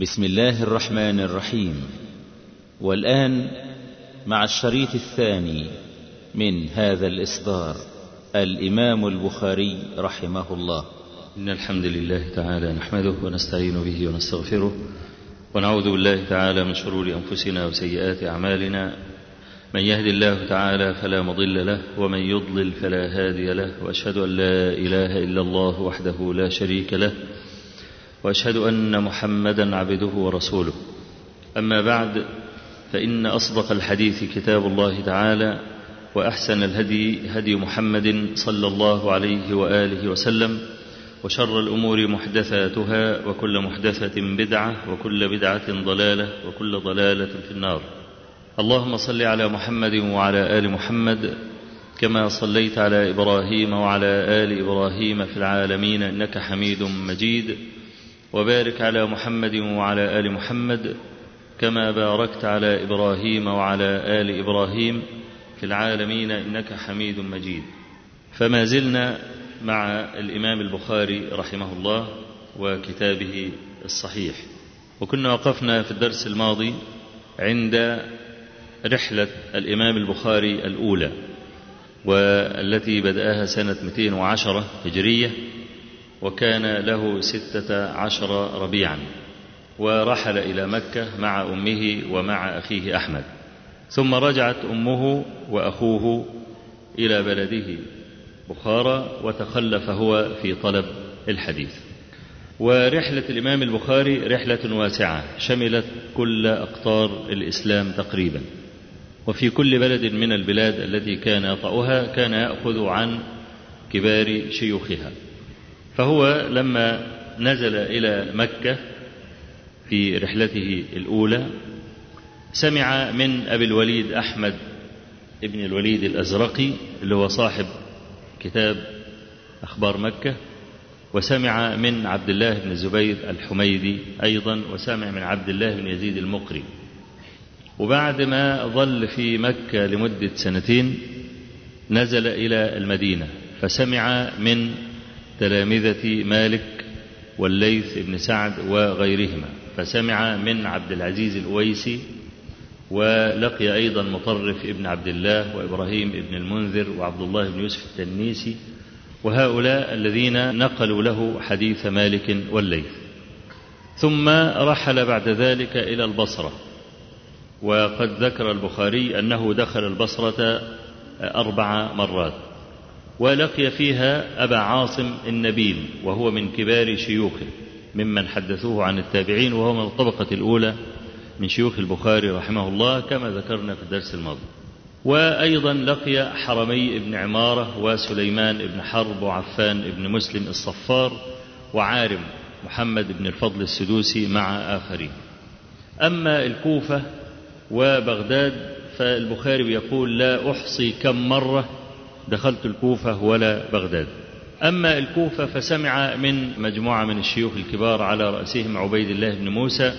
بسم الله الرحمن الرحيم. والآن مع الشريط الثاني من هذا الإصدار الإمام البخاري رحمه الله. إن الحمد لله تعالى نحمده ونستعين به ونستغفره ونعوذ بالله تعالى من شرور أنفسنا وسيئات أعمالنا. من يهد الله تعالى فلا مضل له ومن يضلل فلا هادي له وأشهد أن لا إله إلا الله وحده لا شريك له وأشهد أن محمدا عبده ورسوله. أما بعد فإن أصدق الحديث كتاب الله تعالى وأحسن الهدي هدي محمد صلى الله عليه وآله وسلم وشر الأمور محدثاتها وكل محدثة بدعة وكل بدعة ضلالة وكل ضلالة في النار. اللهم صل على محمد وعلى آل محمد كما صليت على إبراهيم وعلى آل إبراهيم في العالمين إنك حميد مجيد. وبارك على محمد وعلى آل محمد كما باركت على إبراهيم وعلى آل إبراهيم في العالمين إنك حميد مجيد. فما زلنا مع الإمام البخاري رحمه الله وكتابه الصحيح. وكنا وقفنا في الدرس الماضي عند رحلة الإمام البخاري الأولى والتي بدأها سنة 210 هجرية وكان له ستة عشر ربيعا ورحل إلى مكة مع أمه ومع أخيه أحمد. ثم رجعت أمه وأخوه إلى بلده بخارى وتخلف هو في طلب الحديث. ورحلة الإمام البخاري رحلة واسعة شملت كل أقطار الإسلام تقريبا. وفي كل بلد من البلاد التي كان يطأها كان يأخذ عن كبار شيوخها. فهو لما نزل إلى مكة في رحلته الأولى سمع من أبي الوليد أحمد ابن الوليد الأزرقي اللي هو صاحب كتاب أخبار مكة وسمع من عبد الله بن الزبير الحميدي أيضا وسمع من عبد الله بن يزيد المقري. وبعد ما ظل في مكة لمدة سنتين نزل إلى المدينة فسمع من تلامذة مالك والليث بن سعد وغيرهما. فسمع من عبد العزيز الأويسي ولقي أيضا مطرف ابن عبد الله وإبراهيم ابن المنذر وعبد الله بن يوسف التنيسي وهؤلاء الذين نقلوا له حديث مالك والليث. ثم رحل بعد ذلك إلى البصرة وقد ذكر البخاري أنه دخل البصرة أربع مرات. ولقي فيها أبا عاصم النبيل وهو من كبار شيوخه ممن حدثوه عن التابعين وهو من الطبقة الأولى من شيوخ البخاري رحمه الله كما ذكرنا في الدرس الماضي. وأيضا لقي حرمي ابن عمارة وسليمان ابن حرب وعفان ابن مسلم الصفار وعارم محمد بن الفضل السدوسي مع آخرين. أما الكوفة وبغداد فالبخاري يقول لا أحصي كم مرة دخلت الكوفة ولا بغداد. أما الكوفة فسمع من مجموعة من الشيوخ الكبار على رأسهم عبيد الله بن موسى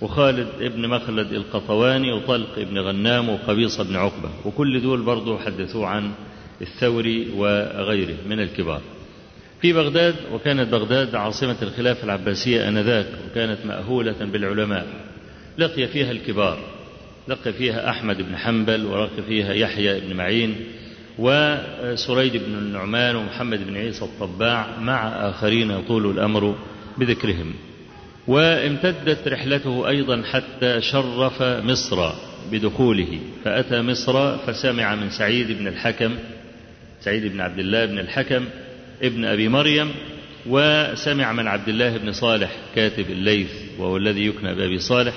وخالد ابن مخلد القطواني وطلق ابن غنام وقبيصة بن عقبة وكل دول برضو حدثوا عن الثوري وغيره من الكبار. في بغداد وكانت بغداد عاصمة الخلافة العباسية آنذاك وكانت مأهولة بالعلماء. لقي فيها الكبار لقي فيها أحمد بن حنبل ولقي فيها يحيى بن معين وسريد بن النعمان ومحمد بن عيسى الطباع مع آخرين يطول الأمر بذكرهم. وامتدت رحلته أيضا حتى شرف مصر بدخوله. فأتى مصر فسمع من سعيد بن الحكم سعيد بن عبد الله بن الحكم ابن أبي مريم وسمع من عبد الله بن صالح كاتب الليث وهو الذي يكنى بأبي صالح.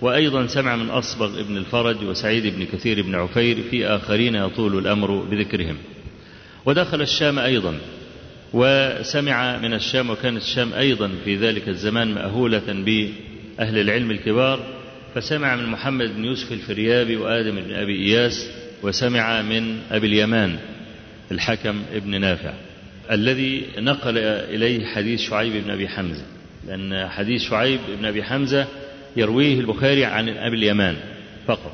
وأيضا سمع من أصبغ ابن الفرج وسعيد بن كثير بن عفير في آخرين يطول الأمر بذكرهم. ودخل الشام أيضا وسمع من الشام وكانت الشام أيضا في ذلك الزمان مأهولة بأهل العلم الكبار فسمع من محمد بن يوسف الفريابي وآدم بن أبي إياس وسمع من أبي اليمان الحكم ابن نافع الذي نقل إليه حديث شعيب بن أبي حمزة. لأن حديث شعيب بن أبي حمزة يرويه البخاري عن أبي اليمان فقط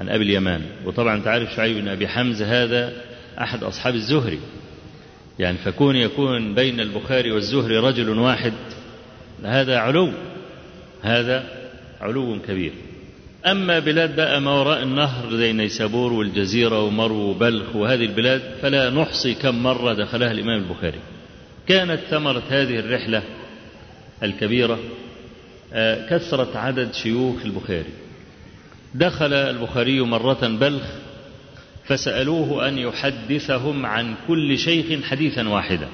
عن أبي اليمان. وطبعا تعرف شعيب بن أبي حمزة هذا أحد أصحاب الزهري. يعني فكون يكون بين البخاري والزهري رجل واحد هذا علو هذا علو كبير. أما بلاد بقى ما وراء النهر زي نيسابور والجزيرة ومرو وبلخ وهذه البلاد فلا نحصي كم مرة دخلها الإمام البخاري. كانت ثمرة هذه الرحلة الكبيرة كثرة عدد شيوخ البخاري. دخل البخاري مرة بلخ فسألوه أن يحدثهم عن كل شيخ حديثا واحدا.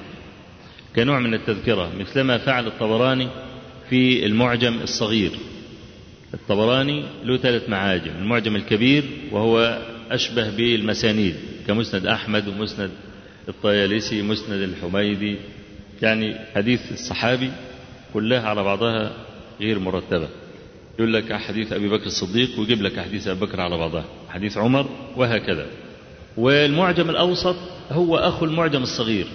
كنوع من التذكرة مثلما فعل الطبراني في المعجم الصغير. الطبراني له ثلاث معاجم المعجم الكبير وهو أشبه بالمسانيد كمسند أحمد ومسند الطيالسي مسند الحميدي يعني حديث الصحابي كلها على بعضها غير مرتبة. يقول لك حديث أبي بكر الصديق ويجيب لك حديث أبي بكر على بعضها. حديث عمر وهكذا. والمعجم الأوسط هو أخو المعجم الصغير.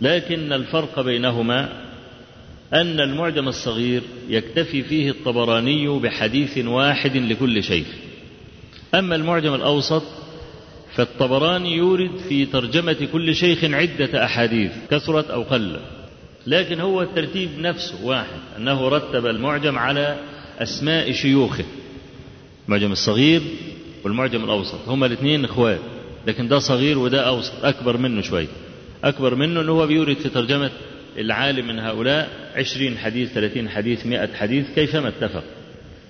لكن الفرق بينهما أن المعجم الصغير يكتفي فيه الطبراني بحديث واحد لكل شيخ أما المعجم الأوسط فالطبراني يورد في ترجمة كل شيخ عدة أحاديث كثرت أو قلت. لكن هو الترتيب نفسه واحد أنه رتب المعجم على أسماء شيوخه المعجم الصغير والمعجم الأوسط هما الاثنين إخوات لكن ده صغير وده أوسط أكبر منه شوي أكبر منه أنه هو بيورد في ترجمة العالم من هؤلاء عشرين حديث ثلاثين حديث مئة حديث كيفما اتفق.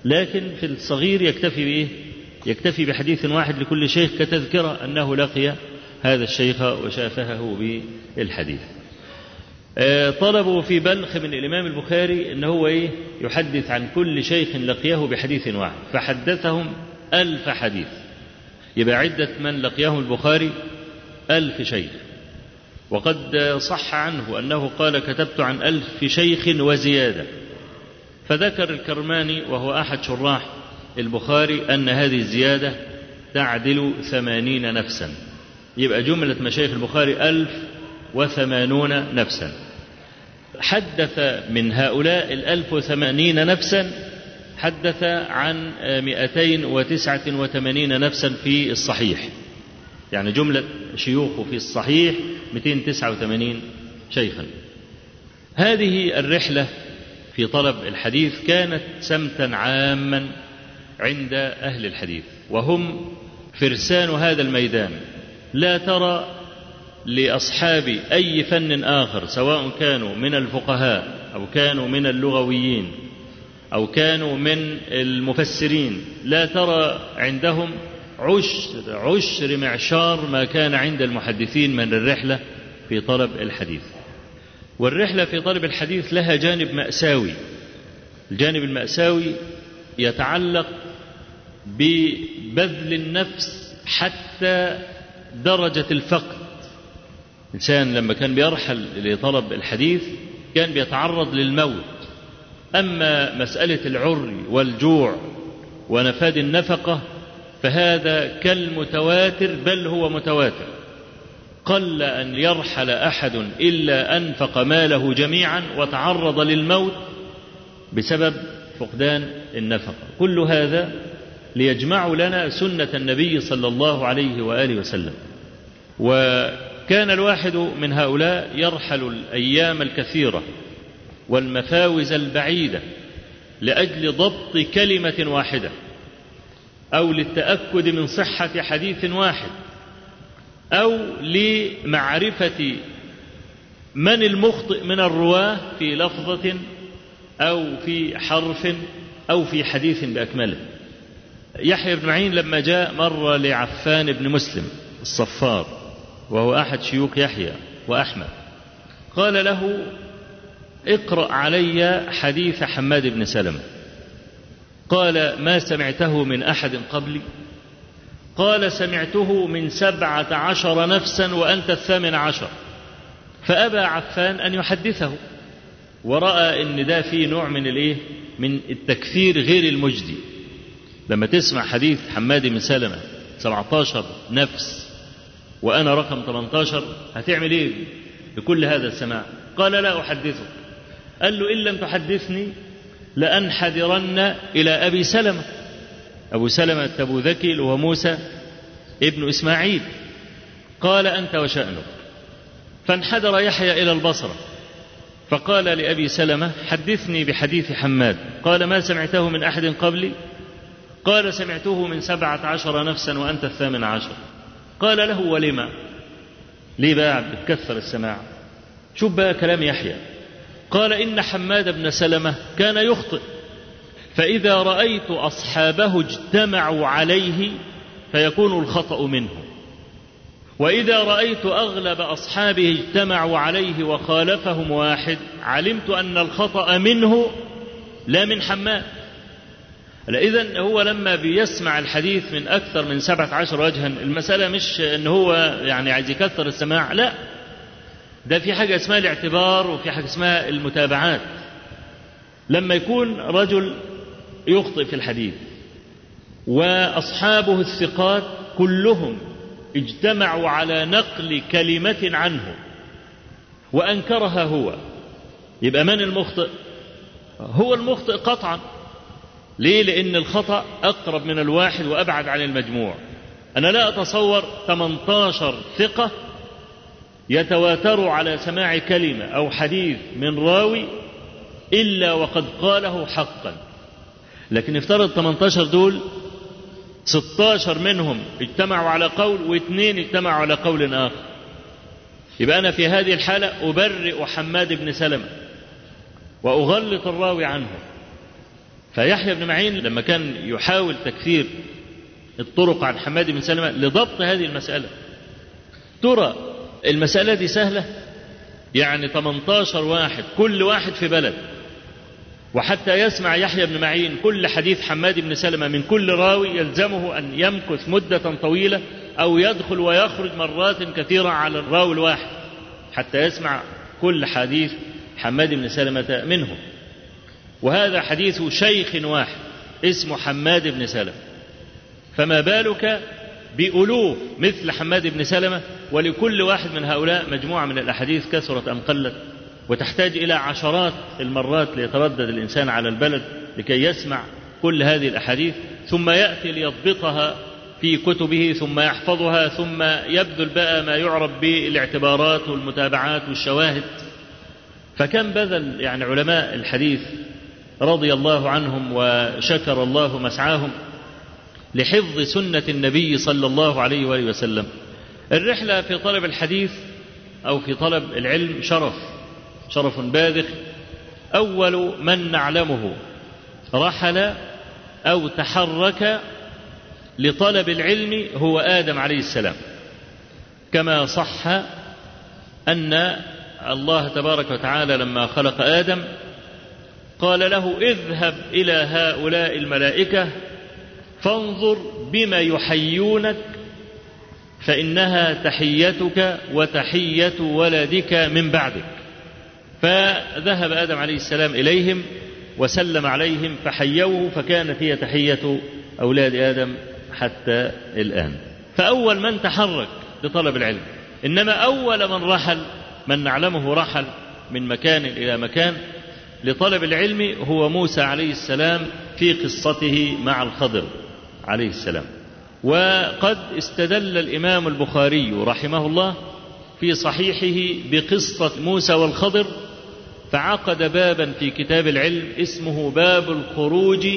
لكن في الصغير يكتفي بإيه؟ يكتفي بحديث واحد لكل شيخ كتذكرة أنه لقي هذا الشيخ وشافهه بالحديث. طلبوا في بلخ من الإمام البخاري أنه هو إيه يحدث عن كل شيخ لقيه بحديث واحد فحدثهم ألف حديث. يبقى عدة من لقيهم البخاري ألف شيخ. وقد صح عنه أنه قال كتبت عن ألف شيخ وزيادة فذكر الكرماني وهو أحد شراح البخاري أن هذه الزيادة تعدل ثمانين نفسا. يبقى جملة مشايخ البخاري ألف وثمانون نفسا. حدث من هؤلاء الألف وثمانين نفسا حدث عن مئتين وتسعة وثمانين نفسا في الصحيح. يعني جملة شيوخه في الصحيح 289 شيخا. هذه الرحلة في طلب الحديث كانت سمتا عاما عند أهل الحديث وهم فرسان هذا الميدان. لا ترى لأصحاب أي فن آخر سواء كانوا من الفقهاء أو كانوا من اللغويين أو كانوا من المفسرين. لا ترى عندهم عشر عشر معشار ما كان عند المحدثين من الرحلة في طلب الحديث. والرحلة في طلب الحديث لها جانب مأساوي. الجانب المأساوي يتعلق ببذل النفس حتى درجة الفقد الإنسان لما كان بيرحل لطلب الحديث كان بيتعرض للموت. أما مسألة العري والجوع ونفاد النفقة فهذا كالمتواتر بل هو متواتر. قل أن يرحل أحد إلا أنفق ماله جميعا وتعرض للموت بسبب فقدان النفقة. كل هذا ليجمعوا لنا سنة النبي صلى الله عليه وآله وسلم. وكان الواحد من هؤلاء يرحل الأيام الكثيرة والمفاوز البعيدة لأجل ضبط كلمة واحدة أو للتأكد من صحة حديث واحد أو لمعرفة من المخطئ من الرواة في لفظة أو في حرف أو في حديث بأكمله. يحيى بن معين لما جاء مر لعفان بن مسلم الصفار. وهو أحد شيوخ يحيى وأحمد. قال له اقرأ علي حديث حماد بن سلمة. قال ما سمعته من أحد قبلي؟ قال سمعته من سبعة عشر نفسا وأنت الثامن عشر. فأبى عفان أن يحدثه ورأى أن ده فيه نوع من الإيه؟ من التكثير غير المجدي. لما تسمع حديث حماد بن سلمة 17 نفس وأنا رقم 18 هتعمل إيه؟ بكل هذا السماع. قال لا أحدثك. قال له إن لم تحدثني لأنحدرن إلى أبي سلمة. أبو سلمة أبو ذكي وهو موسى ابن إسماعيل. قال أنت وشأنك. فانحدر يحيى إلى البصرة. فقال لأبي سلمة حدثني بحديث حماد. قال ما سمعته من أحد قبلي؟ قال سمعته من سبعة عشر نفسا وأنت الثامن عشر. قال له ولما؟ ليه بقى بتكثر السماع. شوف بقى كلام يحيى. قال إن حماد بن سلمة كان يخطئ. فإذا رأيت أصحابه اجتمعوا عليه فيكون الخطأ منه. وإذا رأيت أغلب أصحابه اجتمعوا عليه وخالفهم واحد علمت أن الخطأ منه لا من حماد. إذا هو لما بيسمع الحديث من أكثر من سبعة عشر وجها المسألة مش أن هو يعني عايز يكثر السماع لا. ده في حاجة اسمها الاعتبار وفي حاجة اسمها المتابعات. لما يكون رجل يخطئ في الحديث وأصحابه الثقات كلهم اجتمعوا على نقل كلمة عنه وأنكرها هو يبقى من المخطئ؟ هو المخطئ قطعا. ليه؟ لأن الخطأ أقرب من الواحد وأبعد عن المجموع. أنا لا أتصور 18 ثقة يتواتر على سماع كلمة أو حديث من راوي إلا وقد قاله حقا. لكن افترض 18 دول 16 منهم اجتمعوا على قول واثنين اجتمعوا على قول آخر. يبقى أنا في هذه الحالة أبرئ حماد بن سلمة وأغلط الراوي عنه. فيحيى بن معين لما كان يحاول تكثير الطرق عن حماد بن سلمة لضبط هذه المسألة. ترى المسألة دي سهلة؟ يعني 18 واحد كل واحد في بلد. وحتى يسمع يحيى بن معين كل حديث حماد بن سلمة من كل راوي يلزمه أن يمكث مدة طويلة أو يدخل ويخرج مرات كثيرة على الراوي الواحد حتى يسمع كل حديث حماد بن سلمة منه. وهذا حديث شيخ واحد اسمه حماد بن سلمة. فما بالك بألوف مثل حماد بن سلمة؟ ولكل واحد من هؤلاء مجموعة من الأحاديث كثرت أم قلت. وتحتاج إلى عشرات المرات ليتردد الإنسان على البلد لكي يسمع كل هذه الأحاديث ثم يأتي ليضبطها في كتبه ثم يحفظها ثم يبذل بقى ما يعرف بالاعتبارات والمتابعات والشواهد. فكم بذل يعني علماء الحديث رضي الله عنهم وشكر الله مسعاهم لحفظ سنة النبي صلى الله عليه وآله وسلم. الرحلة في طلب الحديث أو في طلب العلم شرف شرف باذخ أول من نعلمه رحل أو تحرك لطلب العلم هو آدم عليه السلام. كما صح أن الله تبارك وتعالى لما خلق آدم قال له اذهب إلى هؤلاء الملائكة فانظر بما يحيونك فإنها تحيتك وتحية ولدك من بعدك. فذهب آدم عليه السلام إليهم وسلم عليهم فحيوه فكانت هي تحية أولاد آدم حتى الآن. فأول من تحرك لطلب العلم إنما أول من رحل من نعلمه رحل من مكان إلى مكان لطلب العلم هو موسى عليه السلام في قصته مع الخضر عليه السلام. وقد استدل الإمام البخاري رحمه الله في صحيحه بقصة موسى والخضر فعقد بابا في كتاب العلم اسمه باب الخروج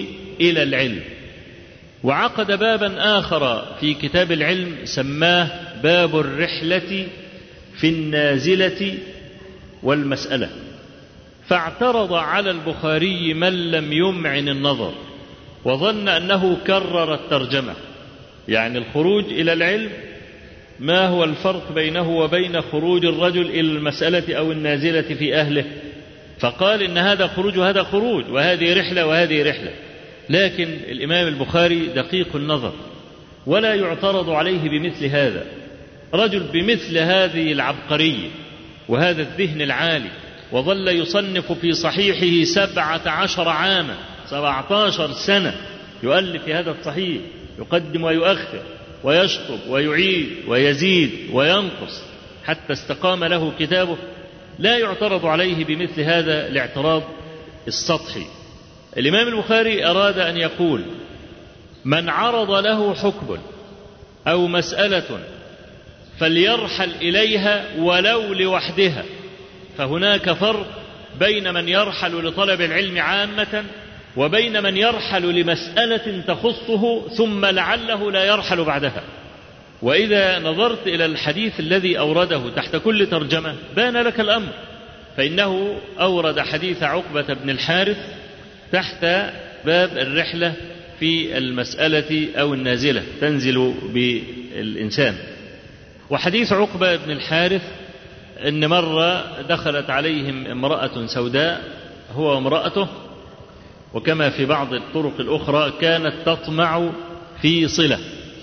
إلى العلم. وعقد بابا آخر في كتاب العلم سماه باب الرحلة في النازلة والمسألة. فاعترض على البخاري من لم يمعن النظر وظن أنه كرر الترجمة. يعني الخروج إلى العلم ما هو الفرق بينه وبين خروج الرجل إلى المسألة أو النازلة في أهله؟ فقال إن هذا خروج وهذا خروج وهذه رحلة وهذه رحلة. لكن الإمام البخاري دقيق النظر ولا يعترض عليه بمثل هذا. رجل بمثل هذه العبقرية وهذا الذهن العالي وظل يصنف في صحيحه سبعة عشر عاما سبعة عشر سنة يؤلف في هذا الصحيح يقدم ويؤخر ويشطب ويعيد ويزيد وينقص حتى استقام له كتابه. لا يعترض عليه بمثل هذا الاعتراض السطحي. الإمام البخاري أراد أن يقول من عرض له حكم أو مسألة فليرحل إليها ولو لوحدها فهناك فرق بين من يرحل لطلب العلم عامة وبين من يرحل لمسألة تخصه ثم لعله لا يرحل بعدها. وإذا نظرت إلى الحديث الذي أورده تحت كل ترجمة بان لك الأمر فإنه أورد حديث عقبة بن الحارث تحت باب الرحلة في المسألة أو النازلة تنزل بالإنسان. وحديث عقبة بن الحارث إن مرة دخلت عليهم امرأة سوداء هو وامرأته وكما في بعض الطرق الأخرى كانت تطمع في صلة.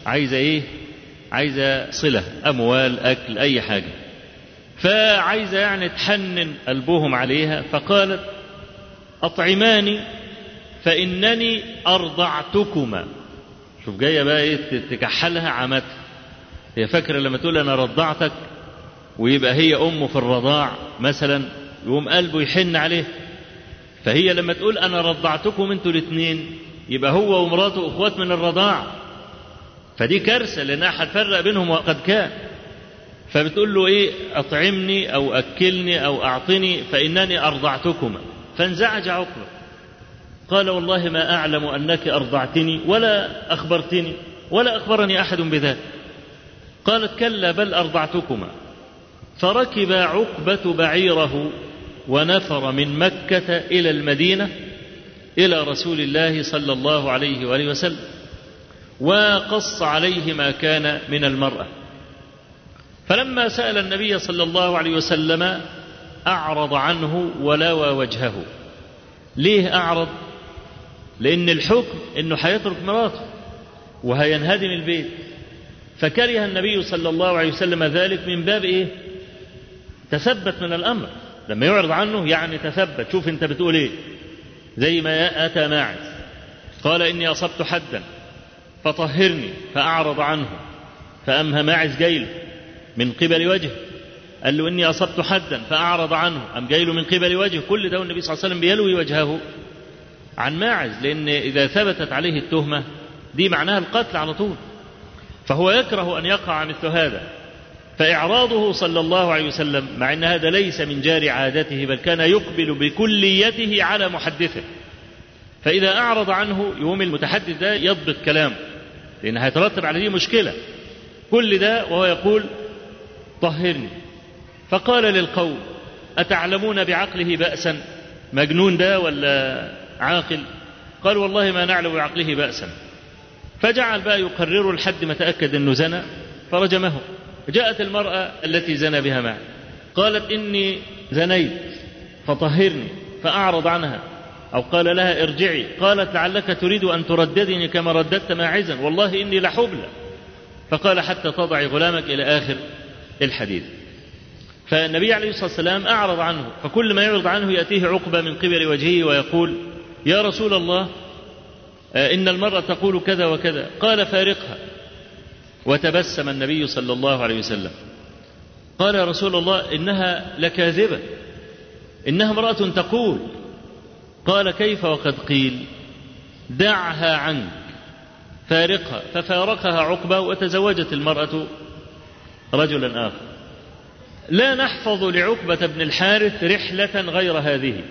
عايزة إيه؟ عايزة صلة أموال أكل أي حاجة. فعايزة يعني تحنن قلبهم عليها فقالت أطعماني فإنني أرضعتكما. شوف جاية بقى إيه تكحلها عمتها هي فاكرة لما تقول أنا رضعتك؟ ويبقى هي أمه في الرضاع مثلا يقوم قلبه يحن عليه. فهي لما تقول أنا رضعتكم أنتوا الاثنين يبقى هو ومراته أخوات من الرضاع. فدي كارثة لأنها هتفرق بينهم وقد كان. فبتقول له إيه؟ أطعمني أو أكلني أو أعطني فإنني أرضعتكما. فانزعج عقبة قال والله ما أعلم أنك أرضعتني ولا أخبرتني ولا أخبرني أحد بذلك. قالت كلا بل أرضعتكما. فركب عقبة بعيره ونفر من مكة إلى المدينة إلى رسول الله صلى الله عليه وآله وسلم وقص عليه ما كان من المرأة. فلما سأل النبي صلى الله عليه وسلم أعرض عنه ولوى وجهه. ليه أعرض؟ لأن الحكم أنه هيترك مراته وهينهدم البيت. فكره النبي صلى الله عليه وسلم ذلك من باب إيه؟ تثبت من الأمر. لما يعرض عنه يعني تثبت. شوف أنت بتقول إيه. زي ما أتى ماعز قال إني أصبت حدا. فطهرني. فأعرض عنه. فأمها ماعز جيله من قبل وجهه. قال له إني أصبت حدا. فأعرض عنه. أم جايله من قبل وجهه. كل ده النبي صلى الله عليه وسلم بيلوي وجهه. عن ماعز لأن إذا ثبتت عليه التهمة دي معناها القتل على طول. فهو يكره أن يقع مثل هذا. فإعراضه صلى الله عليه وسلم مع أن هذا ليس من جار عادته بل كان يقبل بكليته على محدثه. فإذا أعرض عنه يوم المتحدث ده يضبط كلامه لأن هيترتب على دي مشكلة. كل ده وهو يقول طهرني. فقال للقوم أتعلمون بعقله بأسا؟ مجنون ده ولا عاقل؟ قال والله ما نعلم بعقله بأسا. فجعل بقى يقرر لحد ما تأكد أنه زنى فرجمه. جاءت المرأة التي زنى بها معه قالت إني زنيت فطهرني فأعرض عنها. أو قال لها ارجعي. قالت لعلك تريد أن ترددني كما رددت ماعزا. والله إني لحبلى فقال حتى تضعي غلامك إلى آخر الحديث. فالنبي عليه الصلاة والسلام أعرض عنه. فكل ما يعرض عنه يأتيه عقبة من قبل وجهه ويقول يا رسول الله إن المرأة تقول كذا وكذا. قال فارقها. وتبسم النبي صلى الله عليه وسلم. قال يا رسول الله إنها لكاذبة. إنها امرأة تقول. قال كيف وقد قيل؟ دعها عنك. فارقها. ففارقها عقبة وتزوجت المرأة رجلا آخر. لا نحفظ لعقبة بن الحارث رحلة غير هذه.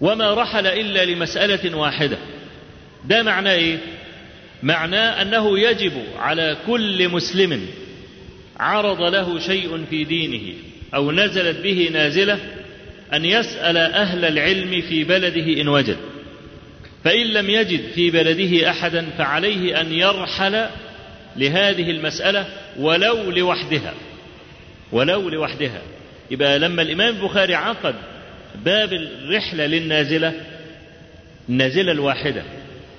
وما رحل إلا لمسألة واحدة. ده معناه إيه؟ معناه أنه يجب على كل مسلم عرض له شيء في دينه أو نزلت به نازلة أن يسأل أهل العلم في بلده إن وجد. فإن لم يجد في بلده أحدا فعليه أن يرحل لهذه المسألة ولو لوحدها. ولو لوحدها. يبقى لما الإمام البخاري عقد باب الرحلة للنازلة النازلة الواحدة.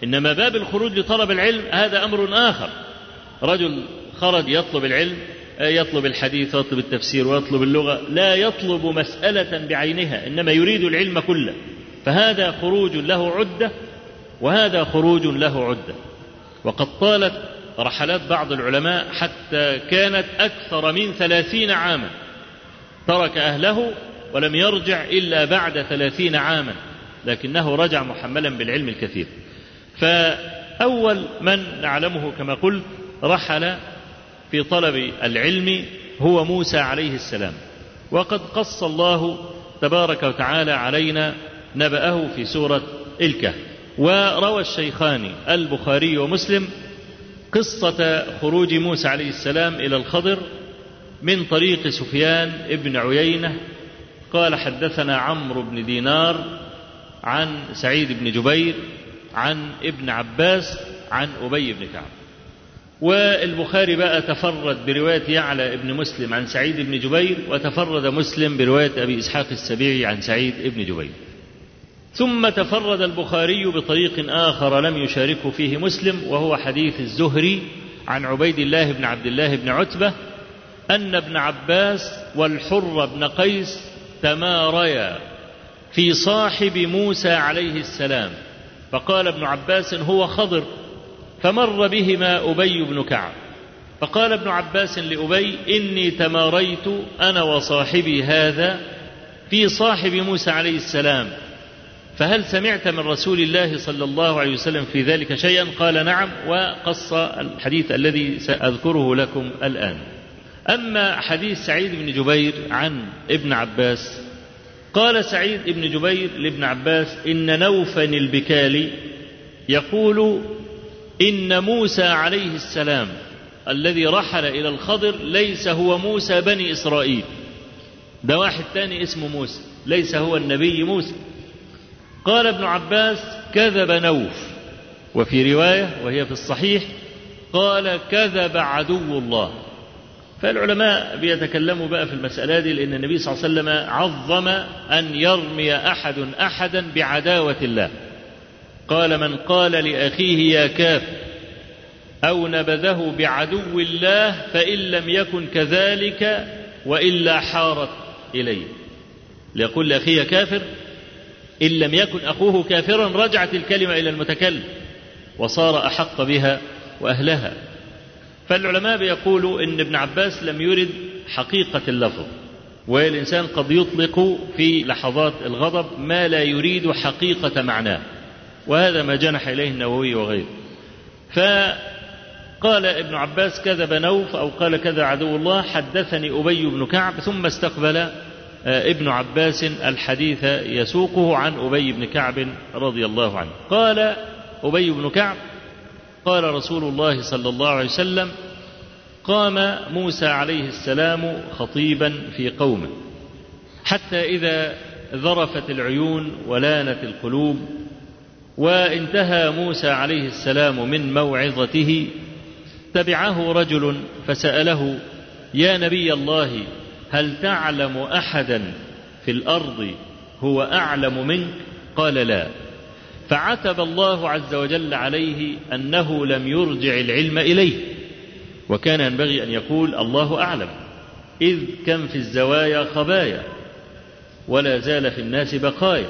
إنما باب الخروج لطلب العلم هذا أمر آخر. رجل خرج يطلب العلم يطلب الحديث ويطلب التفسير ويطلب اللغة لا يطلب مسألة بعينها إنما يريد العلم كله. فهذا خروج له عدة وهذا خروج له عدة. وقد طالت رحلات بعض العلماء حتى كانت أكثر من ثلاثين عاما. ترك أهله ولم يرجع إلا بعد ثلاثين عاما لكنه رجع محملا بالعلم الكثير. فأول من نعلمه كما قلت رحل في طلب العلم هو موسى عليه السلام. وقد قص الله تبارك وتعالى علينا نبأه في سورة الكهف وروى الشيخان البخاري ومسلم قصة خروج موسى عليه السلام إلى الخضر من طريق سفيان ابن عيينة. قال حدثنا عمرو بن دينار عن سعيد بن جبير عن ابن عباس عن أبي بن كعب. والبخاري بقى تفرد برواية يعلى بن مسلم عن سعيد بن جبير وتفرد مسلم برواية أبي إسحاق السبيعي عن سعيد بن جبير. ثم تفرد البخاري بطريق آخر لم يشاركه فيه مسلم وهو حديث الزهري عن عبيد الله بن عبد الله بن عتبة أن ابن عباس والحر بن قيس تماريا في صاحب موسى عليه السلام فقال ابن عباس هو خضر فمر بهما أبي بن كعب. فقال ابن عباس لأبي إني تماريت أنا وصاحبي هذا في صاحب موسى عليه السلام. فهل سمعت من رسول الله صلى الله عليه وسلم في ذلك شيئا؟ قال نعم وقص الحديث الذي سأذكره لكم الآن. أما حديث سعيد بن جبير عن ابن عباس قال سعيد بن جبير لابن عباس إن نوفا البكالي يقول إن موسى عليه السلام الذي رحل إلى الخضر ليس هو موسى بني إسرائيل. ده واحد تاني اسمه موسى ليس هو النبي موسى. قال ابن عباس كذب نوف وفي رواية وهي في الصحيح قال كذب عدو الله. فالعلماء بيتكلموا بقى في المسألة دي لأن النبي صلى الله عليه وسلم عظم أن يرمي أحد أحدا بعداوة الله. قال من قال لأخيه يا كافر أو نبذه بعدو الله فإن لم يكن كذلك وإلا حارت إليه. ليقول لأخيه كافر إن لم يكن أخوه كافرا رجعت الكلمة إلى المتكلم وصار أحق بها وأهلها. فالعلماء بيقولوا إن ابن عباس لم يرد حقيقة اللفظ والإنسان قد يطلق في لحظات الغضب ما لا يريد حقيقة معناه وهذا ما جنح إليه النووي وغيره. فقال ابن عباس كذب نوف أو قال كذا عدو الله حدثني أبي بن كعب ثم استقبل ابن عباس الحديث يسوقه عن أبي بن كعب رضي الله عنه. قال أبي بن كعب قال رسول الله صلى الله عليه وسلم قام موسى عليه السلام خطيبا في قومه حتى إذا ذرفت العيون ولانت القلوب وانتهى موسى عليه السلام من موعظته تبعه رجل فسأله يا نبي الله هل تعلم أحدا في الأرض هو أعلم منك؟ قال لا. فعتب الله عز وجل عليه أنه لم يرجع العلم إليه. وكان ينبغي أن يقول الله أعلم. إذ كم في الزوايا خبايا ولا زال في الناس بقايا.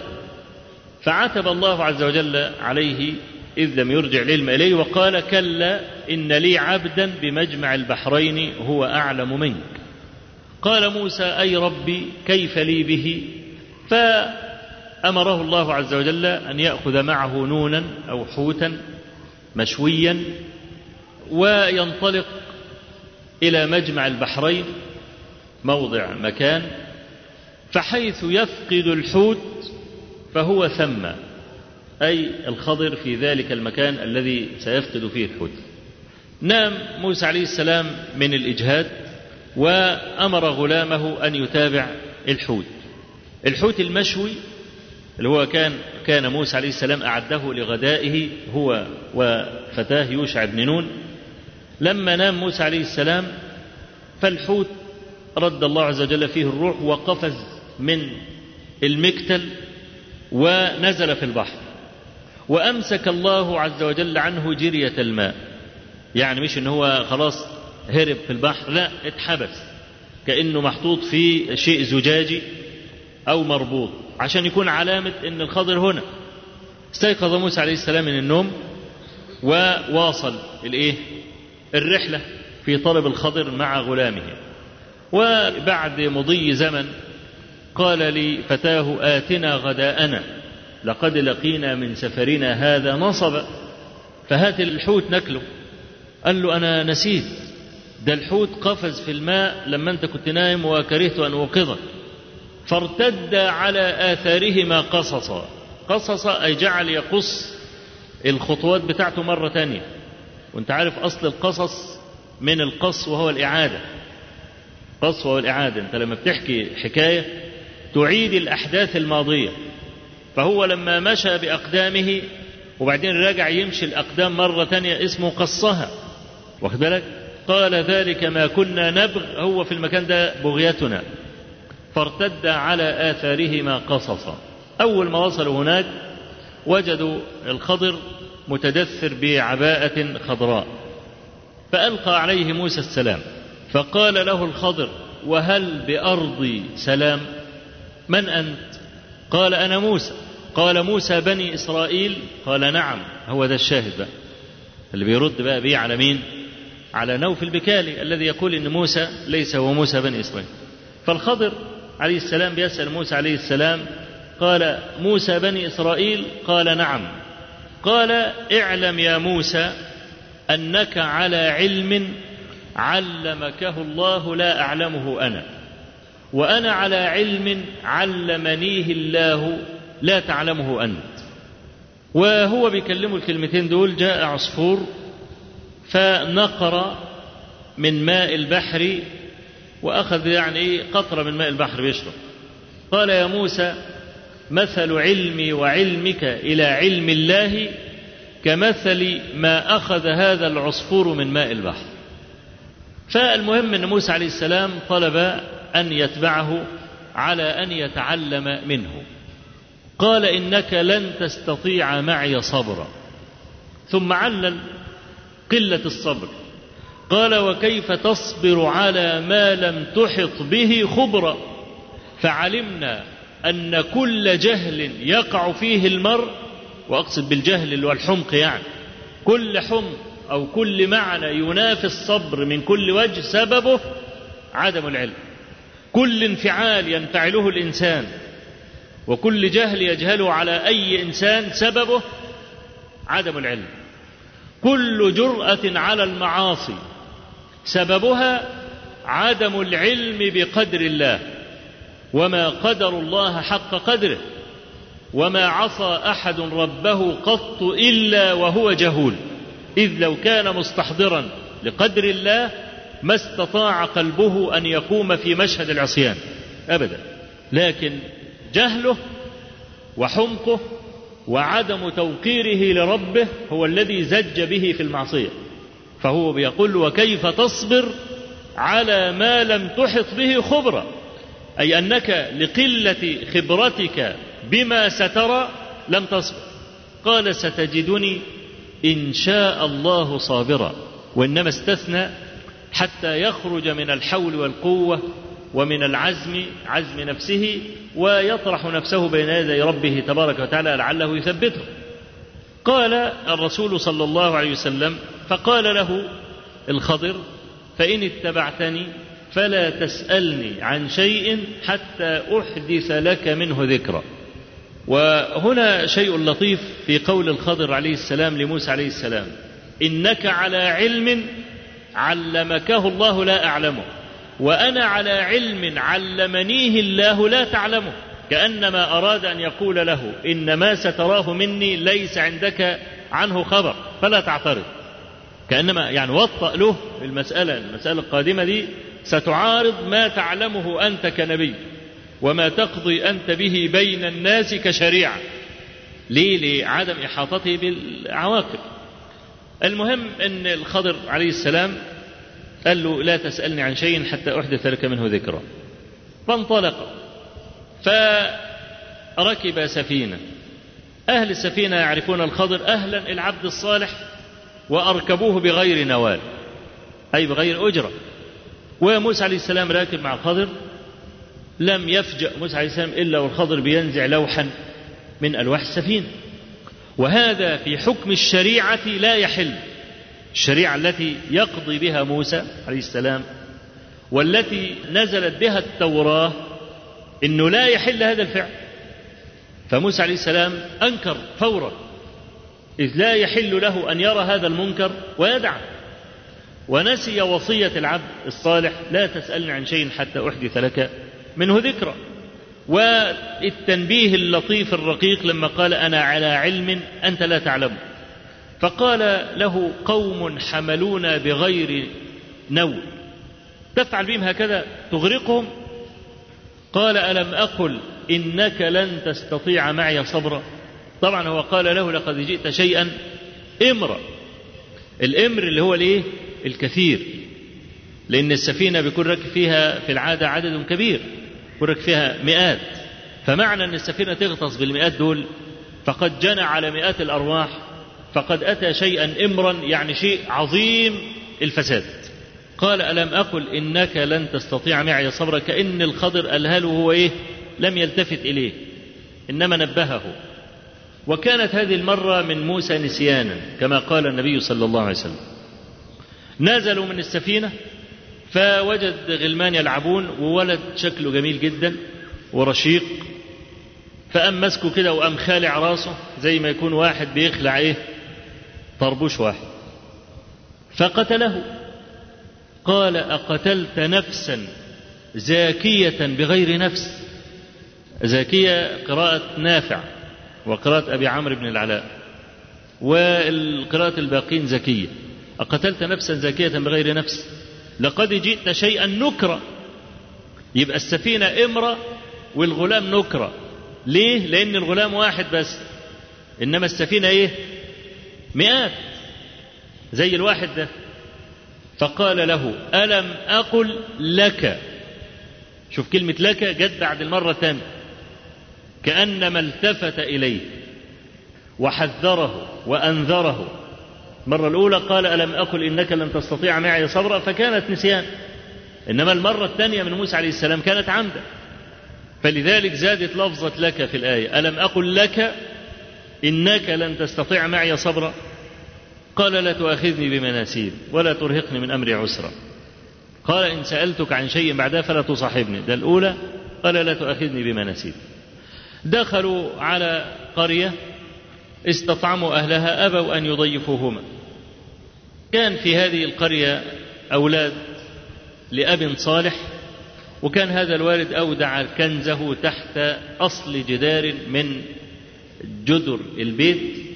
فعتب الله عز وجل عليه إذ لم يرجع العلم إليه وقال كلا إن لي عبدا بمجمع البحرين هو أعلم منك. قال موسى أي ربي كيف لي به؟ فأمره الله عز وجل أن يأخذ معه نونا أو حوتا مشويا وينطلق إلى مجمع البحرين موضع مكان فحيث يفقد الحوت فهو ثم أي الخضر في ذلك المكان الذي سيفقد فيه الحوت. نام موسى عليه السلام من الإجهاد وأمر غلامه أن يتابع الحوت. الحوت المشوي اللي هو كان كان موسى عليه السلام أعده لغدائه هو وفتاه يوشع بن نون. لما نام موسى عليه السلام فالحوت رد الله عز وجل فيه الروح وقفز من المكتل ونزل في البحر. وأمسك الله عز وجل عنه جرية الماء. يعني مش إن هو خلاص هرب في البحر لا اتحبس. كأنه محطوط في شيء زجاجي أو مربوط. عشان يكون علامة إن الخضر هنا. استيقظ موسى عليه السلام من النوم وواصل الإيه؟ الرحلة في طلب الخضر مع غلامه. وبعد مضي زمن قال لفتاه آتنا غداءنا لقد لقينا من سفرنا هذا نصبا فهات الحوت نكله قال له أنا نسيت. ده الحوت قفز في الماء لما أنت كنت نايم وكرهت أن أوقظك. فارتد على آثارهما قصصا. قصصا أي جعل يقص الخطوات بتاعته مرة تانية. وأنت عارف أصل القصص من القص وهو الإعادة. قص وهو الإعادة. أنت لما بتحكي حكاية تعيد الأحداث الماضية. فهو لما مشى بأقدامه وبعدين رجع يمشي الأقدام مرة تانية اسمه قصها. واخد بالك؟ قال ذلك ما كنا نبغ هو في المكان ده بغيتنا. فارتد على آثارهما قصصا. أول ما وصلوا هناك وجدوا الخضر متدثر بعباءة خضراء. فألقى عليه موسى السلام فقال له الخضر وهل بأرضي سلام؟ من أنت؟ قال أنا موسى. قال موسى بني إسرائيل؟ قال نعم هو ده الشاهد بقى. اللي بيرد بقى بيه على مين؟ على نوف البكالي الذي يقول إن موسى ليس هو موسى بني إسرائيل. فالخضر عليه السلام بيسأل موسى عليه السلام قال موسى بني إسرائيل؟ قال نعم. قال اعلم يا موسى أنك على علم علمكه الله لا أعلمه أنا وأنا على علم علمنيه الله لا تعلمه أنت. وهو بيكلمه الكلمتين دول جاء عصفور فنقر من ماء البحر وأخذ يعني قطرة من ماء البحر بيشرب. قال يا موسى مثل علمي وعلمك إلى علم الله كمثل ما أخذ هذا العصفور من ماء البحر. فالمهم أن موسى عليه السلام طلب أن يتبعه على أن يتعلم منه. قال إنك لن تستطيع معي صبرا. ثم علل قلة الصبر. قال وكيف تصبر على ما لم تحط به خبرا فعلمنا أن كل جهل يقع فيه المرء وأقصد بالجهل اللي هو الحمق يعني كل حمق أو كل معنى ينافي الصبر من كل وجه سببه عدم العلم كل انفعال ينفعله الإنسان وكل جهل يجهله على أي إنسان سببه عدم العلم كل جرأة على المعاصي سببها عدم العلم بقدر الله وما قدر الله حق قدره وما عصى أحد ربه قط إلا وهو جهول. إذ لو كان مستحضرا لقدر الله ما استطاع قلبه أن يقوم في مشهد العصيان ابدا. لكن جهله وحمقه وعدم توقيره لربه هو الذي زج به في المعصية. فهو بيقول وكيف تصبر على ما لم تحط به خبرا أي أنك لقلة خبرتك بما سترى لم تصبر. قال ستجدني إن شاء الله صابرا. وإنما استثنى حتى يخرج من الحول والقوة ومن العزم عزم نفسه ويطرح نفسه بين يدي ربه تبارك وتعالى لعله يثبته. قال الرسول صلى الله عليه وسلم فقال له الخضر فإن اتبعتني فلا تسألني عن شيء حتى أحدث لك منه ذكرا. وهنا شيء لطيف في قول الخضر عليه السلام لموسى عليه السلام. إنك على علم علمكه الله لا أعلمه وأنا على علم علمنيه الله لا تعلمه. كأنما أراد أن يقول له إن ما ستراه مني ليس عندك عنه خبر فلا تعترض. كأنما يعني وطأ له المسألة المسألة القادمة دي ستعارض ما تعلمه أنت كنبي وما تقضي أنت به بين الناس كشريعة. ليه؟ لعدم إحاطته بالعواقب. المهم إن الخضر عليه السلام قال له لا تسألني عن شيء حتى أحدث لك منه ذكرا. فانطلق. فركب سفينة. أهل السفينة يعرفون الخضر أهلا العبد الصالح وأركبوه بغير نوال. أي بغير أجرة. وموسى عليه السلام راكب مع الخضر. لم يفجأ موسى عليه السلام إلا والخضر بينزع لوحا من ألواح السفينة وهذا في حكم الشريعة لا يحل. الشريعة التي يقضي بها موسى عليه السلام والتي نزلت بها التوراة إنه لا يحل هذا الفعل. فموسى عليه السلام أنكر فورا إذ لا يحل له أن يرى هذا المنكر ويدعه ونسي وصية العبد الصالح لا تسألني عن شيء حتى أحدث لك منه ذكرى. والتنبيه اللطيف الرقيق لما قال أنا على علم أنت لا تعلمه فقال له قوم حملونا بغير نول تفعل بهم هكذا؟ تغرقهم؟ قال ألم أقل إنك لن تستطيع معي صبرا؟ طبعا هو قال له لقد جئت شيئا إمرا الإمر اللي هو الإيه الكثير. لأن السفينة بيكون راكب فيها في العادة عدد كبير يكون راكب فيها مئات. فمعنى أن السفينة تغطس بالمئات دول فقد جنى على مئات الأرواح فقد أتى شيئا إمرا يعني شيء عظيم الفساد. قال ألم أقل إنك لن تستطيع معي صبرا كأن الخضر قالها له هو إيه؟ لم يلتفت إليه. إنما نبهه. وكانت هذه المرة من موسى نسيانا كما قال النبي صلى الله عليه وسلم. نزلوا من السفينة فوجد غلمان يلعبون وولد شكله جميل جدا ورشيق فقام مسكه كده وقام خالع راسه زي ما يكون واحد بيخلع إيه؟ طربوش واحد. فقتله. قال أقتلت نفسا زاكية بغير نفس. زاكية قراءة نافع. وقراءة أبي عمرو بن العلاء. والقراءة الباقين زكية. أقتلت نفسا زاكية بغير نفس. لقد جئت شيئا نكرا يبقى السفينة إمرة والغلام نكرة. ليه؟ لأن الغلام واحد بس. إنما السفينة إيه؟ مئات. زي الواحد ده. فقال له ألم أقل لك؟ شوف كلمة لك جت بعد المرة الثانية. كأنما التفت إليه وحذره وأنذره. المرة الأولى قال ألم أقل إنك لن تستطيع معي صبرا؟ فكانت نسيان. إنما المرة الثانية من موسى عليه السلام كانت عمدا. فلذلك زادت لفظة لك في الآية. ألم أقل لك إنك لن تستطيع معي صبرا؟ قال لا تؤاخذني بما نسيت ولا ترهقني من أمري عسرا. قال إن سألتك عن شيء بعدها فلا تصاحبني. ده الأولى. قال لا تؤاخذني بما نسيت دخلوا على قرية استطعموا أهلها أبوا أن يضيفوهما. كان في هذه القرية أولاد لأب صالح وكان هذا الوالد أودع كنزه تحت أصل جدار من جدر البيت.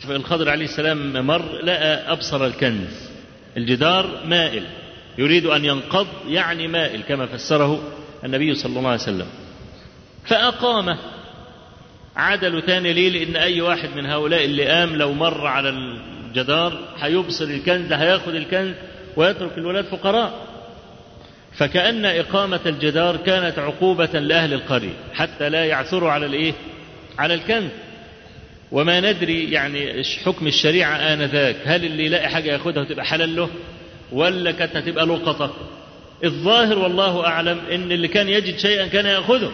فالخضر عليه السلام مر لقى أبصر الكنز. الجدار مائل يريد أن ينقض يعني مائل كما فسره النبي صلى الله عليه وسلم. فأقامه. عدلوا تاني ليه؟ لأن أي واحد من هؤلاء اللي قام لو مر على الجدار هيبصر الكنز هياخد الكنز ويترك الولاد فقراء. فكأن إقامة الجدار كانت عقوبة لأهل القرية حتى لا يعثروا على الإيه؟ على الكنز. وما ندري يعني حكم الشريعة آنذاك؟ هل اللي يلاقي حاجة ياخدها وتبقى حلال له ولا كانت هتبقى لقطة؟ الظاهر والله أعلم إن اللي كان يجد شيئا كان يأخذه.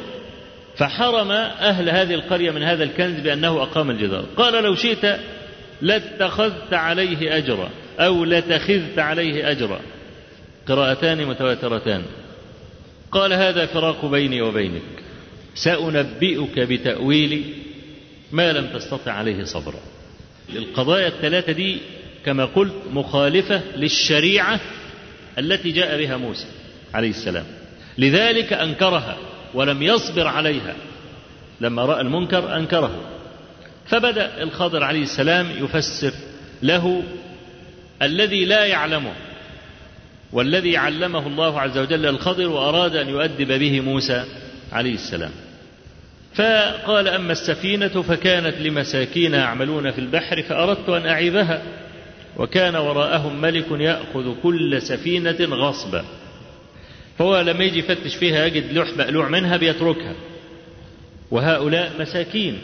فحرم أهل هذه القرية من هذا الكنز بأنه أقام الجدار. قال لو شئت لاتخذت عليه أجرا أو لتخذت عليه أجرا. قراءتان متواترتان. قال هذا فراق بيني وبينك. سأنبئك بتأويل ما لم تستطع عليه صبرا. القضايا الثلاثة دي كما قلت مخالفة للشريعة التي جاء بها موسى عليه السلام. لذلك أنكرها ولم يصبر عليها لما رأى المنكر أنكره. فبدأ الخضر عليه السلام يفسر له الذي لا يعلمه والذي علمه الله عز وجل الخضر وأراد أن يؤدب به موسى عليه السلام. فقال أما السفينة فكانت لمساكين يعملون في البحر فأردت أن أعيبها وكان وراءهم ملك يأخذ كل سفينة غصبا. فهو لما يجي يفتش فيها يجد لوح مقلوع منها بيتركها. وهؤلاء مساكين.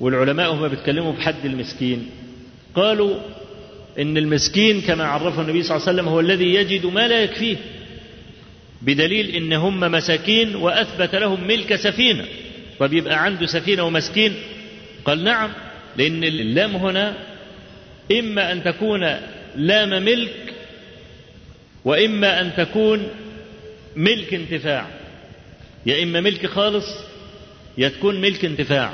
والعلماء هم بيتكلموا بحد المسكين. قالوا إن المسكين كما عرفه النبي صلى الله عليه وسلم هو الذي يجد ما لا يكفيه. بدليل إن هم مساكين وأثبت لهم ملك سفينة. طب يبقى عنده سفينة ومسكين. قال نعم لأن اللام هنا إما أن تكون لام ملك وإما أن تكون ملك انتفاع. يا إما ملك خالص يا تكون ملك انتفاع.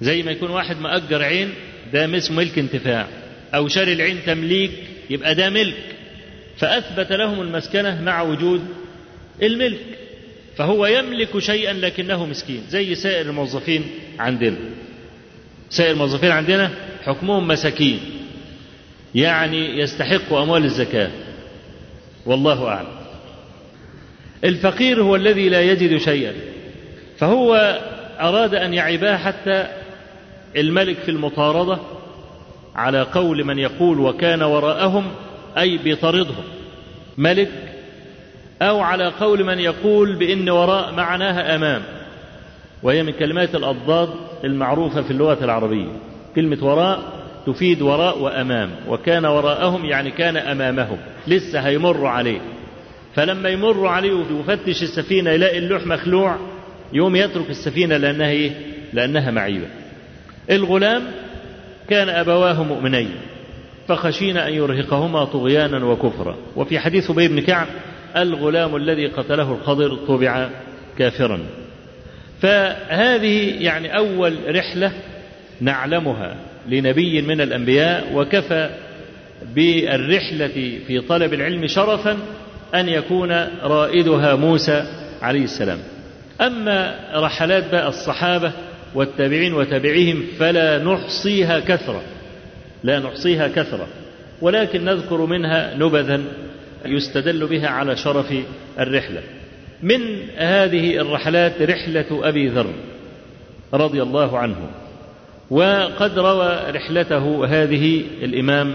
زي ما يكون واحد مأجر عين ده اسمه ملك انتفاع. أو شاري العين تمليك يبقى ده ملك. فأثبت لهم المسكنة مع وجود الملك. فهو يملك شيئا لكنه مسكين زي سائر الموظفين عندنا. سائر الموظفين عندنا حكمهم مساكين. يعني يستحقوا أموال الزكاة. والله أعلم. الفقير هو الذي لا يجد شيئا. فهو أراد أن يعيبها حتى الملك في المطاردة على قول من يقول وكان وراءهم أي بيطاردهم ملك أو على قول من يقول بأن وراء معناها أمام. وهي من كلمات الأضداد المعروفة في اللغة العربية. كلمة وراء تفيد وراء وأمام. وكان وراءهم يعني كان أمامهم. لسه هيمر عليه. فلما يمر عليه ويفتش السفينة يلاقي اللوح مخلوع يوم يترك السفينة لأنها إيه؟ لأنها معيبة. الغلام كان أبواه مؤمنين فخشينا أن يرهقهما طغيانا وكفرا. وفي حديث أبي بن كعب الغلام الذي قتله الخضر طبع كافرا. فهذه يعني أول رحلة نعلمها لنبي من الأنبياء وكفى بالرحلة في طلب العلم شرفا أن يكون رائدها موسى عليه السلام. أما رحلات بقى الصحابة والتابعين وتابعيهم فلا نحصيها كثرة لا نحصيها كثرة ولكن نذكر منها نبذا يستدل بها على شرف الرحلة. من هذه الرحلات رحلة أبي ذر رضي الله عنه وقد روى رحلته هذه الإمام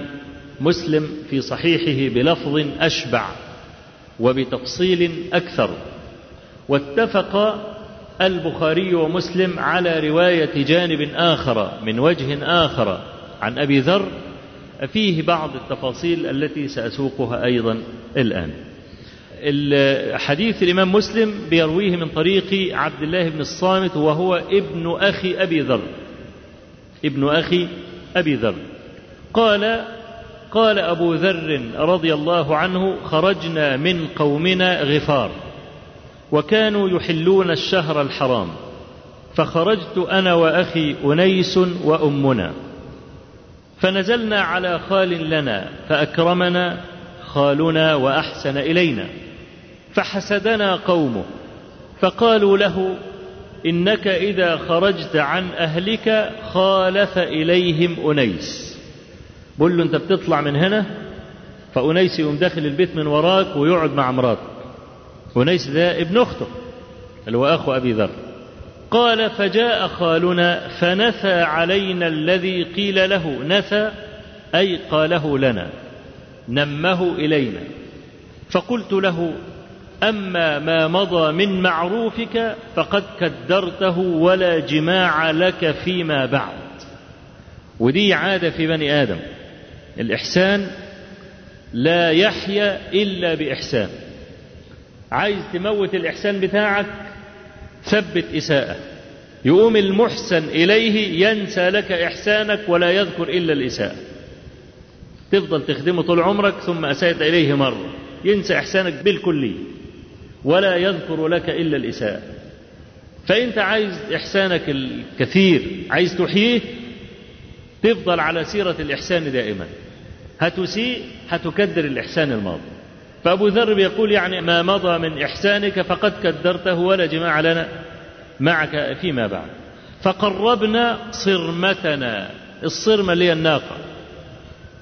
مسلم في صحيحه بلفظ أشبع. وبتفصيل أكثر. واتفق البخاري ومسلم على رواية جانب آخر من وجه آخر عن أبي ذر فيه بعض التفاصيل التي سأسوقها أيضا الآن. حديث الإمام مسلم بيرويه من طريق عبد الله بن الصامت وهو ابن أخي أبي ذر. ابن أخي أبي ذر. قال قال أبو ذر رضي الله عنه خرجنا من قومنا غفار وكانوا يحلون الشهر الحرام فخرجت أنا وأخي أنيس وأمنا فنزلنا على خال لنا فأكرمنا خالنا وأحسن إلينا فحسدنا قومه فقالوا له إنك إذا خرجت عن أهلك خالف إليهم أنيس بقول له أنت بتطلع من هنا فأنيس يقوم داخل البيت من وراك ويقعد مع مراتك. أنيس ده ابن أخته اللي هو أخو أبي ذر. قال فجاء خالنا فنثى علينا الذي قيل له. نثى أي قاله لنا. نمه إلينا. فقلت له أما ما مضى من معروفك فقد كدرته ولا جماع لك فيما بعد. ودي عادة في بني آدم. الإحسان لا يحيا إلا بإحسان. عايز تموت الإحسان بتاعك ثبت إساءة. يقوم المحسن إليه ينسى لك إحسانك ولا يذكر إلا الإساءة. تفضل تخدمه طول عمرك ثم أسأت إليه مرة. ينسى إحسانك بالكلية ولا يذكر لك إلا الإساءة. فأنت عايز إحسانك الكثير عايز تحييه تفضل على سيرة الإحسان دائما. هتسيء هتكدر الإحسان الماضي. فأبو ذر بيقول يعني ما مضى من إحسانك فقد كدرته ولا جماع لنا معك فيما بعد. فقربنا صرمتنا الصرمة اللي هي الناقة.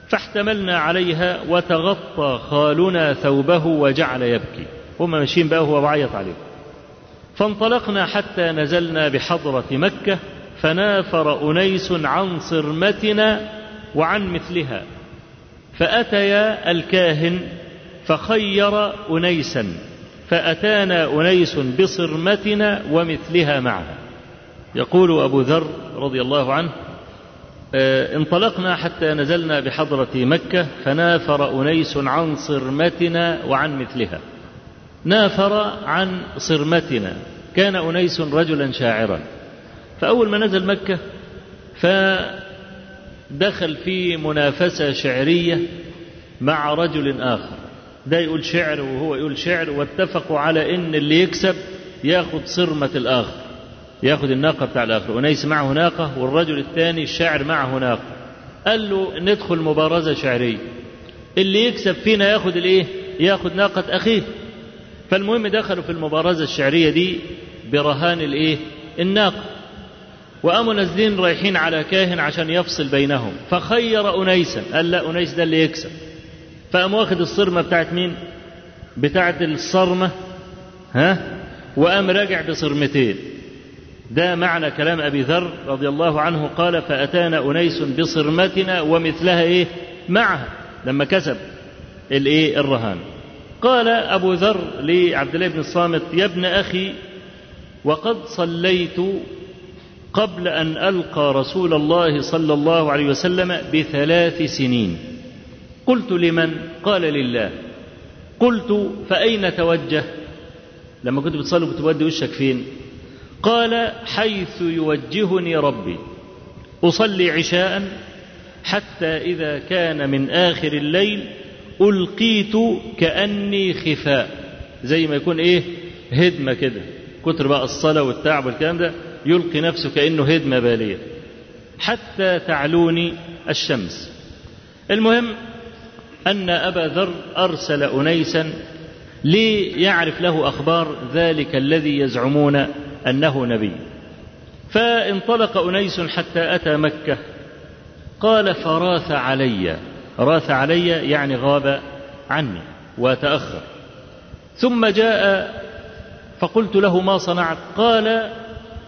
فاحتملنا عليها وتغطى خالنا ثوبه وجعل يبكي. هم ماشيين بقى وهو بعيط عليه فانطلقنا حتى نزلنا بحضرة مكة فنافر أنيس عن صرمتنا وعن مثلها. فأتيا الكاهن فخير أنيسا فأتانا أنيس بصرمتنا ومثلها معها. يقول أبو ذر رضي الله عنه انطلقنا حتى نزلنا بحضرة مكة فنافر أنيس عن صرمتنا وعن مثلها. نافر عن صرمتنا كان أنيس رجلا شاعرا. فأول ما نزل مكة فدخل في منافسة شعرية مع رجل آخر. ده يقول شعر وهو يقول شعر واتفقوا على إن اللي يكسب ياخد صرمة الآخر ياخد الناقة بتاع الآخر. أنيس معه ناقة والرجل الثاني الشاعر معه ناقة قال له ندخل مبارزة شعرية. اللي يكسب فينا ياخد الإيه؟ ياخد ناقة أخيه. فالمهم دخلوا في المبارزة الشعرية دي برهان الإيه؟ الناقة. وقاموا نازلين رايحين على كاهن عشان يفصل بينهم. فخير أنيسا. قال لا أنيس ده اللي يكسب. فقام واخد الصرمة بتاعت مين؟ بتاعت الصرمة. ها؟ وقام راجع بصرمتين. ده معنى كلام أبي ذر رضي الله عنه. قال فأتانا أنيس بصرمتنا ومثلها إيه؟ معها. لما كسب الإيه؟ الرهان. قال أبو ذر لعبد الله بن الصامت يا ابن أخي وقد صليت قبل أن ألقى رسول الله صلى الله عليه وسلم بثلاث سنين. قلت لمن؟ قال لله. قلت فأين توجه؟ لما كنت بتصلي كنت بودي وشك فين؟ قال حيث يوجهني ربي. أصلي عشاء حتى إذا كان من آخر الليل ألقيت كأني خفاء. زي ما يكون إيه؟ هدمة كده. كتر بقى الصلاة والتعب والكلام ده. يلقي نفسه كأنه هدمة بالية. حتى تعلوني الشمس. المهم أن أبا ذر أرسل أنيسا ليعرف له أخبار ذلك الذي يزعمون أنه نبي. فانطلق أنيس حتى أتى مكة. قال فراث علي. راث علي يعني غاب عني وتأخر. ثم جاء فقلت له ما صنعت؟ قال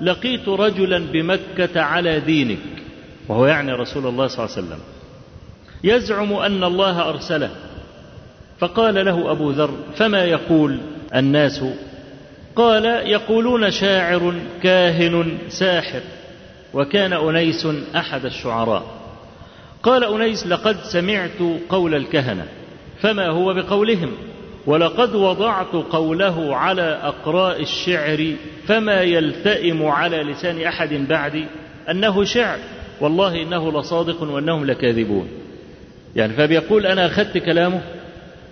لقيت رجلا بمكة على دينك. وهو يعني رسول الله صلى الله عليه وسلم. يزعم أن الله أرسله. فقال له أبو ذر فما يقول الناس؟ قال يقولون شاعر كاهن ساحر وكان أنيس أحد الشعراء. قال أنيس لقد سمعت قول الكهنة فما هو بقولهم؟ ولقد وضعت قوله على أقراء الشعر فما يلتئم على لسان أحد بعدي أنه شعر. والله إنه لصادق وأنهم لكاذبون. يعني فبيقول أنا أخذت كلامه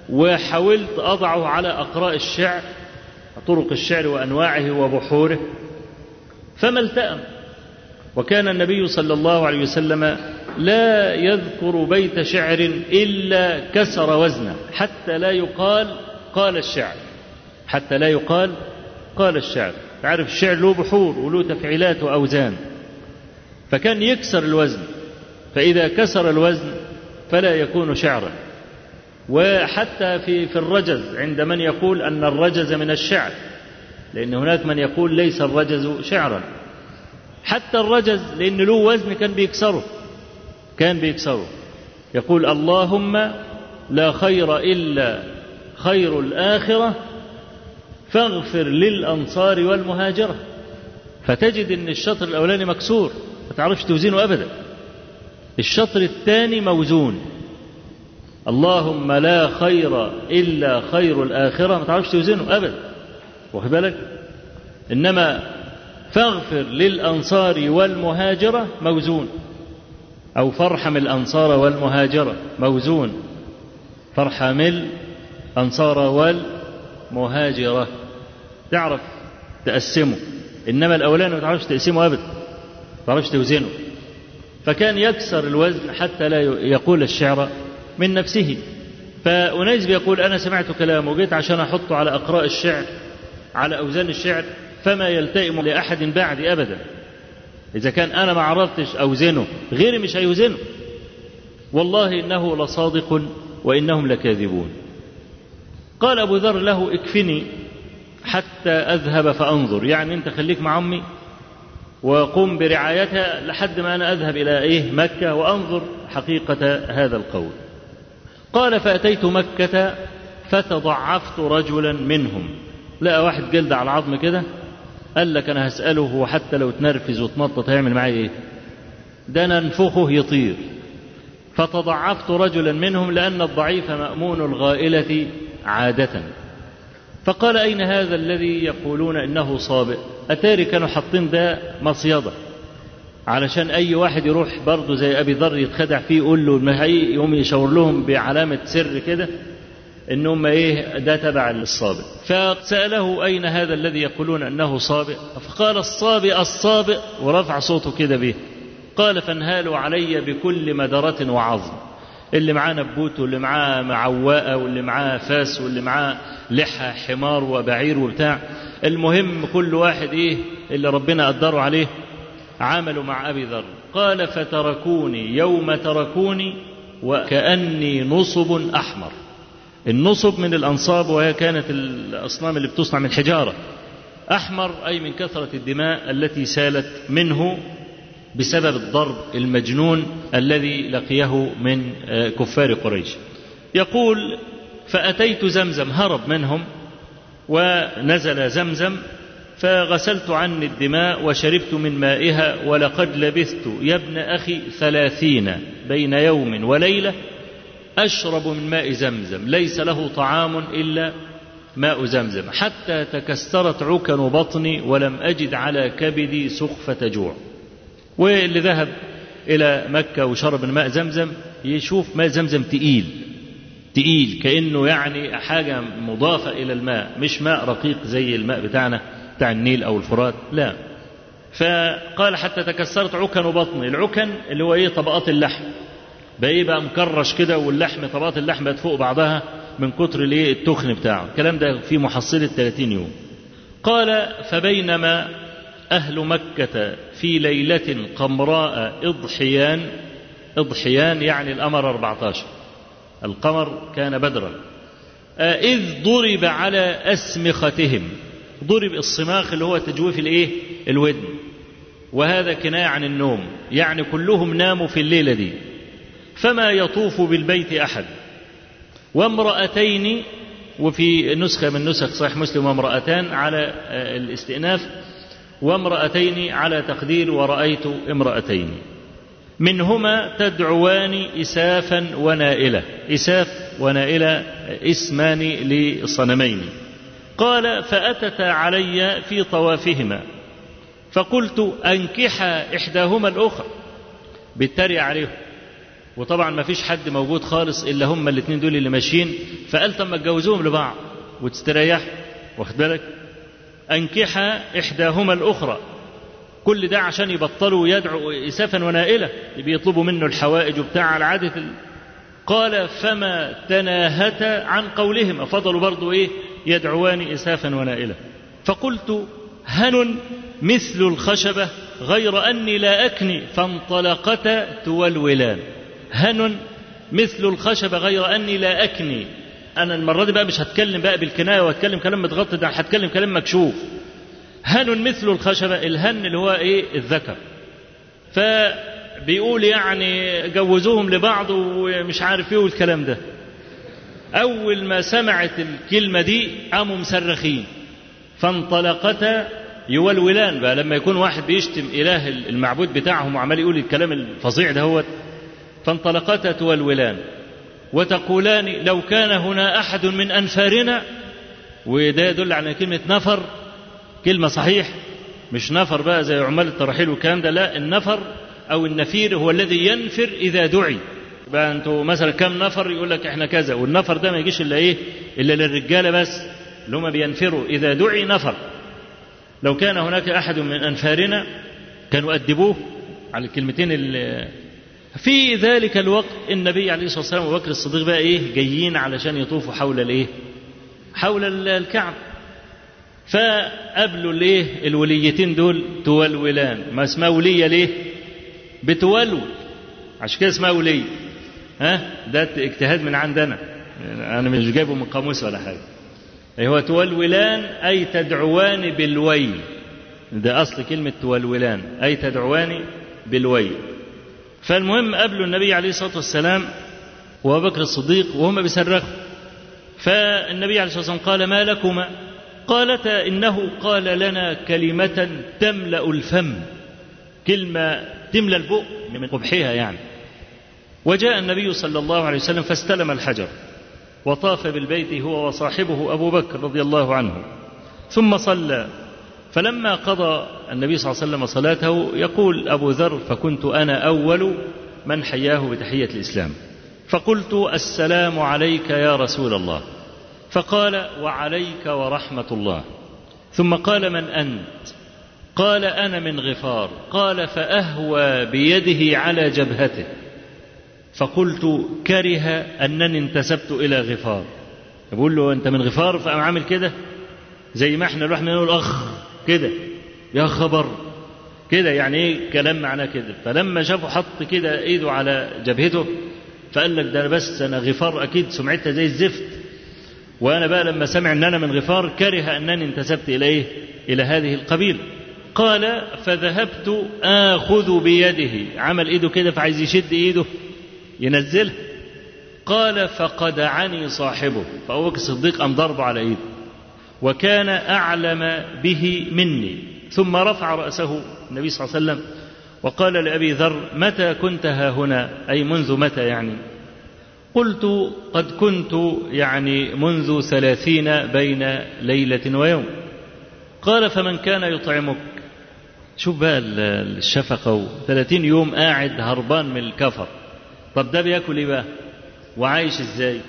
وحاولت أضعه على أقراء الشعر طرق الشعر وأنواعه وبحوره فما التأم وكان النبي صلى الله عليه وسلم لا يذكر بيت شعر إلا كسر وزنه. حتى لا يقال قال الشعر. حتى لا يقال قال الشعر. تعرف الشعر له بحور وله تفعيلات وأوزان. فكان يكسر الوزن. فإذا كسر الوزن فلا يكون شعرا. وحتى في في الرجز عند من يقول أن الرجز من الشعر. لأن هناك من يقول ليس الرجز شعرا. حتى الرجز لأن له وزن كان بيكسره. كان بيكسره يقول اللهم لا خير إلا خير الآخرة فاغفر للأنصار والمهاجرة. فتجد أن الشطر الأولاني مكسور ما تعرفش توزينه أبدا. الشطر الثاني موزون. اللهم لا خير إلا خير الآخرة ما تعرفش توزنه أبدا. واخد بالك؟ إنما فاغفر للأنصار والمهاجرة موزون. أو فارحم الأنصار والمهاجرة. موزون. فارحم الأنصار والمهاجرة. تعرف تقسمه إنما الأولاني ما تعرفش تقسمه أبدا ما تعرفش توزنه فكان يكسر الوزن حتى لا يقول الشعر من نفسه. فأنيس بيقول أنا سمعت كلامه. وجيت عشان أحطه على أقراء الشعر على أوزان الشعر فما يلتئم لأحد بعدي أبدا. إذا كان أنا ما عرفتش أوزنه غيري مش هيوزنه. والله إنه لصادق وإنهم لكاذبون. قال أبو ذر له اكفني حتى أذهب فأنظر. يعني أنت خليك مع أمي وقم برعايتها لحد ما أنا أذهب إلى إيه؟ مكة وأنظر حقيقة هذا القول. قال فأتيت مكة فتضعفت رجلا منهم. لقى واحد جلد على العظم كده. قال لك أنا هسأله وحتى لو تنرفز وتنطط هيعمل معايا إيه؟ ده ننفخه يطير. فتضعفت رجلا منهم لأن الضعيف مأمون الغائلة عادة. فقال أين هذا الذي يقولون إنه صابئ؟ أتاري كانوا حاطين ده مصيدة. علشان أي واحد يروح برضه زي أبي ذر يتخدع فيه يقول له يقوم يشاور لهم بعلامة سر كده. إنهم إيه ده تبع الصابئ فسأله أين هذا الذي يقولون أنه صابئ؟ فقال الصابئ الصابئ ورفع صوته كده به. قال فانهالوا علي بكل مدرة وعظم. اللي معاه نبوت واللي معاه معواءة واللي معاه فاس واللي معاه لحى حمار وبعير وبتاع. المهم كل واحد إيه اللي ربنا قدره عليه عملوا مع أبي ذر. قال فتركوني يوم تركوني وكأني نصب أحمر. النصب من الأنصاب وهي كانت الأصنام اللي بتصنع من حجارة. أحمر أي من كثرة الدماء التي سالت منه بسبب الضرب المجنون الذي لقيه من كفار قريش. يقول فأتيت زمزم. هرب منهم ونزل زمزم فغسلت عني الدماء وشربت من مائها ولقد لبثت يا ابن أخي ثلاثين بين يوم وليلة أشرب من ماء زمزم ليس له طعام إلا ماء زمزم. حتى تكسرت عكن بطني ولم أجد على كبدي سخفة جوع. واللي ذهب إلى مكة وشرب من ماء زمزم؟ يشوف ماء زمزم تقيل تقيل كأنه يعني حاجة مضافة إلى الماء مش ماء رقيق زي الماء بتاعنا بتاع النيل أو الفرات لا. فقال حتى تكسرت عكن بطني العكن اللي هو إيه؟ طبقات اللحم. بقى إيه بقى مكرش كده واللحم طبقات اللحم بقت فوق بعضها من كتر الايه؟ التخن بتاعه. الكلام ده في محصلة 30 يوم. قال فبينما أهل مكة في ليلة قمراء إضحيان إضحيان يعني القمر 14 القمر كان بدرا. إذ ضرب على أسمختهم. ضرب الصماخ اللي هو تجويف الايه؟ الودن. وهذا كناية عن النوم. يعني كلهم ناموا في الليلة دي. فما يطوف بالبيت أحد. وامرأتين وفي نسخة من نسخ صحيح مسلم وامرأتان على الاستئناف. وامرأتين على تقدير ورأيت امرأتين. منهما تدعوان إسافا ونائلة. إساف ونائلة اسمان لصنمين. قال فأتتا علي في طوافهما. فقلت أنكحا إحداهما الأخرى. بالتريق عليهم وطبعا ما فيش حد موجود خالص إلا هم الاثنين دول اللي ماشيين. فقال طب ما تجوزوهم لبعض وتستريح واخد بالك؟ أنكحا إحداهما الأخرى. كل ده عشان يبطلوا يدعوا إسافا ونائلة بيطلبوا منه الحوائج وبتاع على عادة ال... قال فما تناهتا عن قولهما فضلوا برضو إيه؟ يدعوان إسافا ونائلة. فقلت هن مثل الخشبة غير أني لا أكني فانطلقتا تولولان. هن مثل الخشبة غير أني لا أكني. أنا المرة دي بقى مش هتكلم بقى بالكناية وهتكلم كلام متغطي ده هتكلم كلام مكشوف. هن مثل الخشبة الهن اللي هو إيه؟ الذكر. فبيقول يعني جوزوهم لبعض ومش عارف إيه والكلام ده. أول ما سمعت الكلمة دي قاموا مصرخين. فانطلقتا يولولان بقى لما يكون واحد بيشتم إله المعبود بتاعهم وعمال يقول الكلام الفظيع ده هو فانطلقتا تولولان وتقولان لو كان هنا أحد من أنفارنا. وده يدل على كلمة نفر كلمة صحيح مش نفر بقى زي عمال الترحيل والكلام ده لا النفر أو النفير هو الذي ينفر إذا دعي. بقى أنتوا مثلا كم نفر يقول لك إحنا كذا والنفر ده ما يجيش إلا إيه؟ إلا للرجالة بس اللي هم بينفروا إذا دعي نفر. لو كان هناك أحد من أنفارنا كانوا أدبوه على الكلمتين اللي في ذلك الوقت النبي عليه الصلاة والسلام وبكر الصديق بقى إيه؟ جايين علشان يطوفوا حول الإيه؟ حول الكعب. فقابلوا الإيه؟ الوليتين دول تولولان. ما اسمها ولية ليه؟ بتولول عشان كده اسمها وليه ها؟ ده اجتهاد من عندنا. أنا مش جايبه من قاموس ولا حاجة. هو تولولان؟ أي تدعوان بالويل ده أصل كلمة تولولان. أي تدعوان بالويل فالمهم قابلوا النبي عليه الصلاة والسلام وأبو بكر الصديق وهم بيصرخوا. فالنبي عليه الصلاة والسلام قال ما لكما؟ قالتا إنه قال لنا كلمة تملأ الفم كلمة تملأ البؤ من قبحها يعني. وجاء النبي صلى الله عليه وسلم فاستلم الحجر وطاف بالبيت هو وصاحبه أبو بكر رضي الله عنه ثم صلى. فلما قضى النبي صلى الله عليه وسلم صلاته يقول أبو ذر فكنت أنا أول من حياه بتحية الإسلام. فقلت السلام عليك يا رسول الله. فقال وعليك ورحمة الله. ثم قال من أنت؟ قال أنا من غفار. قال فأهوى بيده على جبهته. فقلت كره أنني انتسبت إلى غفار. بقول له أنت من غفار فقام عامل كده؟ زي ما إحنا الواحد نقول أخ كده. يا خبر. كده يعني إيه كلام معناه كده؟ فلما شافه حط كده إيده على جبهته فقال لك ده بس أنا غفار أكيد سمعتها زي الزفت. وأنا بقى لما سمع إن أنا من غفار كره أنني انتسبت إلى إيه؟ إلى هذه القبيلة. قال فذهبت آخذ بيده. عمل إيده كده فعايز يشد إيده ينزلها قال فقدعني صاحبه. فأبو بكر الصديق قام ضربه على إيده. وكان أعلم به مني. ثم رفع رأسه النبي صلى الله عليه وسلم وقال لأبي ذر متى كنت ها هنا؟ أي منذ متى يعني؟ قلت قد كنت يعني منذ ثلاثين بين ليلة ويوم. قال فمن كان يطعمك؟ شوف بقى الشفقة ثلاثين يوم قاعد هربان من الكفر. طب ده بياكل إيه بقى؟ وعايش إزاي؟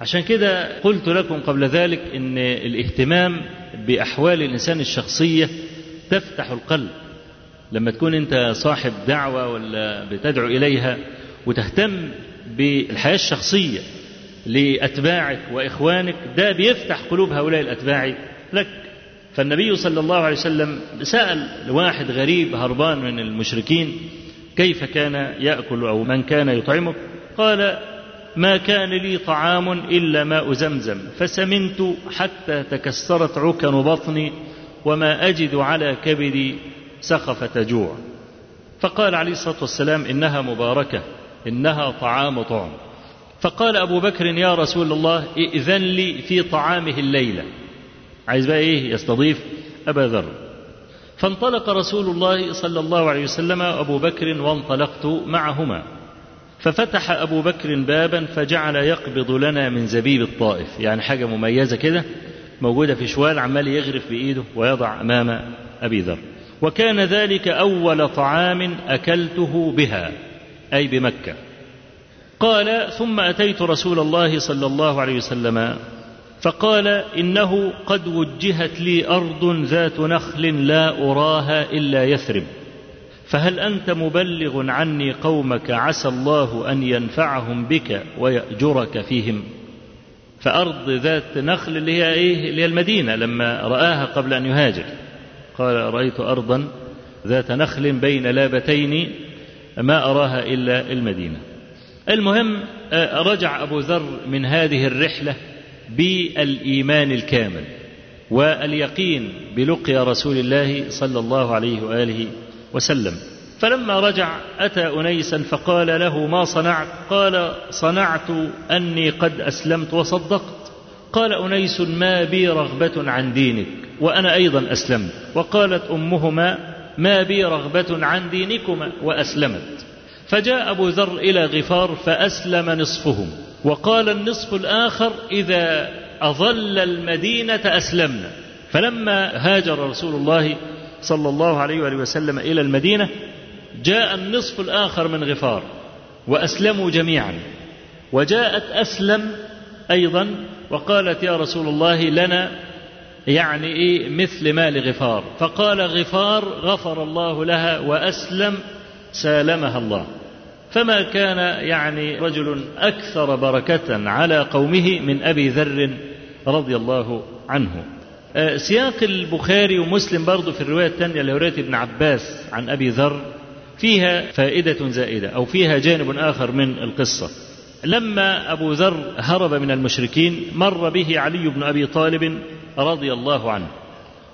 عشان كده قلت لكم قبل ذلك إن الاهتمام بأحوال الإنسان الشخصية تفتح القلب. لما تكون انت صاحب دعوة ولا بتدعو إليها وتهتم بالحياة الشخصية لأتباعك وإخوانك ده بيفتح قلوب هؤلاء الأتباع لك. فالنبي صلى الله عليه وسلم سأل واحد غريب هربان من المشركين كيف كان يأكل أو من كان يطعمه قال ما كان لي طعام إلا ماء زمزم فسمنت حتى تكسرت عكن بطني وما أجد على كبدي سخفة جوع. فقال عليه الصلاة والسلام إنها مباركة إنها طعام طعم. فقال أبو بكر يا رسول الله ائذن لي في طعامه الليلة عايز بقى إيه؟ يستضيف أبا ذر. فانطلق رسول الله صلى الله عليه وسلم أبو بكر وانطلقت معهما. ففتح أبو بكر بابا فجعل يقبض لنا من زبيب الطائف. يعني حاجة مميزة كده. موجودة في شوال عمال يغرف بإيده ويضع أمام أبي ذر. وكان ذلك أول طعام أكلته بها أي بمكة. قال ثم أتيت رسول الله صلى الله عليه وسلم فقال إنه قد وجهت لي أرض ذات نخل لا أراها إلا يثرب. فهل أنت مبلغ عني قومك عسى الله أن ينفعهم بك ويأجرك فيهم؟ فأرض ذات نخل اللي هي إيه؟ اللي هي المدينة لما رآها قبل أن يهاجر. قال رايت أرضا ذات نخل بين لابتين ما أراها إلا المدينة. المهم رجع أبو ذر من هذه الرحلة بالإيمان الكامل واليقين بلقيا رسول الله صلى الله عليه وآله وسلم. فلما رجع أتى أنيسا فقال له ما صنعت؟ قال صنعت أني قد أسلمت وصدقت. قال أنيس ما بي رغبة عن دينك وأنا أيضا أسلمت. وقالت أمهما ما بي رغبة عن دينكما وأسلمت. فجاء أبو ذر إلى غفار فأسلم نصفهم. وقال النصف الآخر إذا أظل المدينة أسلمنا. فلما هاجر رسول الله صلى الله عليه وآله وسلم إلى المدينة جاء النصف الآخر من غفار وأسلموا جميعا. وجاءت أسلم أيضا وقالت يا رسول الله لنا يعني إيه مثل ما لغفار فقال غفار غفر الله لها وأسلم سالمها الله. فما كان يعني رجل أكثر بركة على قومه من أبي ذر رضي الله عنه. سياق البخاري ومسلم برضه في الرواية الثانية لرواية ابن عباس عن أبي ذر فيها فائدة زائدة أو فيها جانب آخر من القصة. لما أبو ذر هرب من المشركين مر به علي بن أبي طالب رضي الله عنه.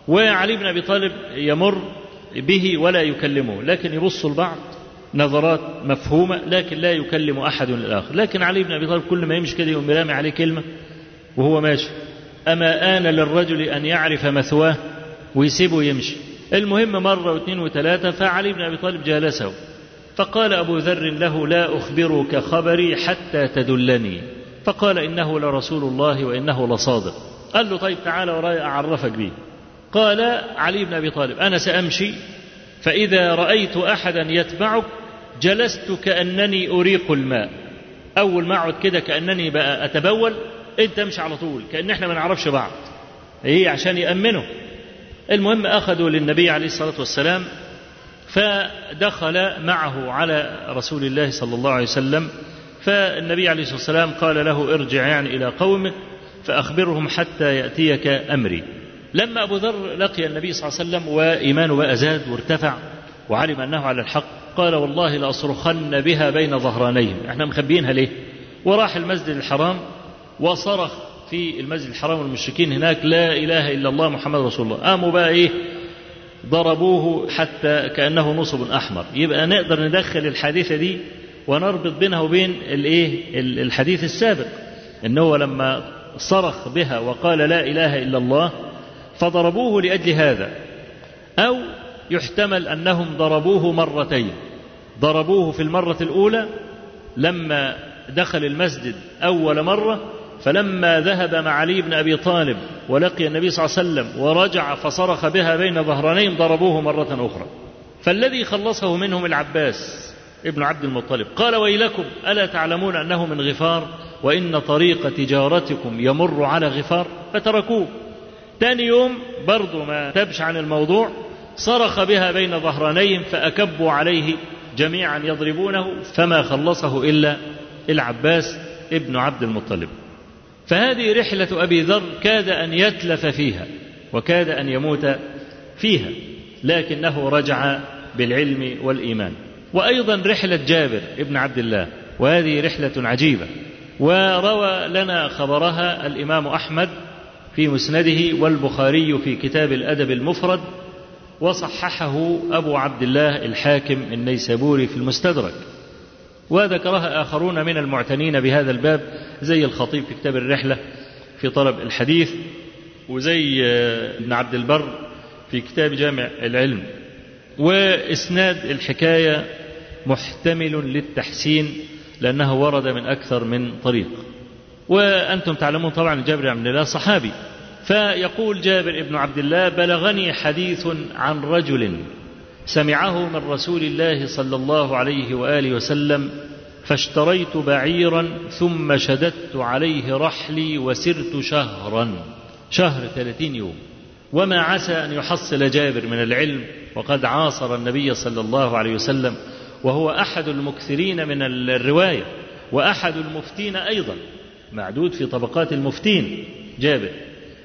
وعلي بن أبي طالب يمر به ولا يكلمه لكن يبص البعض نظرات مفهومة لكن لا يكلم أحد الآخر. لكن علي بن أبي طالب كل ما يمشي كده يقوم رامي عليه كلمة وهو ماشي. أما آن للرجل أن يعرف مثواه ويسيبه يمشي. المهم مرة واثنين وثلاثة فعلي بن أبي طالب جالسه. فقال أبو ذر له لا أخبرك خبري حتى تدلني. فقال إنه لرسول الله وإنه لصادق. قال له طيب تعالى وراي أعرفك به قال علي بن أبي طالب أنا سأمشي فإذا رأيت أحدا يتبعك جلست كأنني أريق الماء. أول ما أقعد كده كأنني بقى أتبول أنت امشي على طول كأن إحنا ما نعرفش بعض. إيه عشان يأمنوا المهم أخذوا للنبي عليه الصلاة والسلام فدخل معه على رسول الله صلى الله عليه وسلم فالنبي عليه الصلاة والسلام قال له ارجع يعني إلى قومك فأخبرهم حتى يأتيك أمري. لما أبو ذر لقي النبي صلى الله عليه وسلم وإيمانه بقى زاد وارتفع وعلم أنه على الحق قال والله لأصرخن بها بين ظهرانيهم إحنا مخبيينها ليه؟ وراح المسجد الحرام وصرخ في المسجد الحرام والمشركين هناك لا إله إلا الله محمد رسول الله. قاموا بقى إيه؟ ضربوه حتى كأنه نصب أحمر. يبقى نقدر ندخل الحادثة دي ونربط بينها وبين الإيه؟ الحديث السابق. إن هو لما صرخ بها وقال لا إله إلا الله فضربوه لأجل هذا. أو يحتمل أنهم ضربوه مرتين. ضربوه في المرة الأولى لما دخل المسجد أول مرة فلما ذهب مع علي بن أبي طالب ولقي النبي صلى الله عليه وسلم ورجع فصرخ بها بين ظهرانيهم ضربوه مرة أخرى. فالذي خلصه منهم العباس ابن عبد المطلب. قال ويلكم ألا تعلمون أنه من غفار؟ وإن طريق تجارتكم يمر على غفار؟ فتركوه. تاني يوم برضو ما تبش عن الموضوع صرخ بها بين ظهرانيهم فأكبوا عليه جميعا يضربونه فما خلصه إلا العباس ابن عبد المطلب. فهذه رحلة أبي ذر كاد أن يتلف فيها وكاد أن يموت فيها لكنه رجع بالعلم والإيمان. وأيضا رحلة جابر ابن عبد الله وهذه رحلة عجيبة. وروى لنا خبرها الإمام أحمد في مسنده والبخاري في كتاب الأدب المفرد وصححه أبو عبد الله الحاكم النيسابوري في المستدرك. وذكرها آخرون من المعتنين بهذا الباب زي الخطيب في كتاب الرحلة في طلب الحديث وزي ابن عبد البر في كتاب جامع العلم. وإسناد الحكاية محتمل للتحسين لأنه ورد من أكثر من طريق. وأنتم تعلمون طبعا جابر بن الله صحابي. فيقول جابر بن عبد الله بلغني حديث عن رجل سمعه من رسول الله صلى الله عليه وآله وسلم فاشتريت بعيرا ثم شددت عليه رحلي وسرت شهرا. شهر ثلاثين يوم. وما عسى أن يحصل جابر من العلم وقد عاصر النبي صلى الله عليه وسلم وهو أحد المكثرين من الرواية وأحد المفتين أيضا. معدود في طبقات المفتين جابر.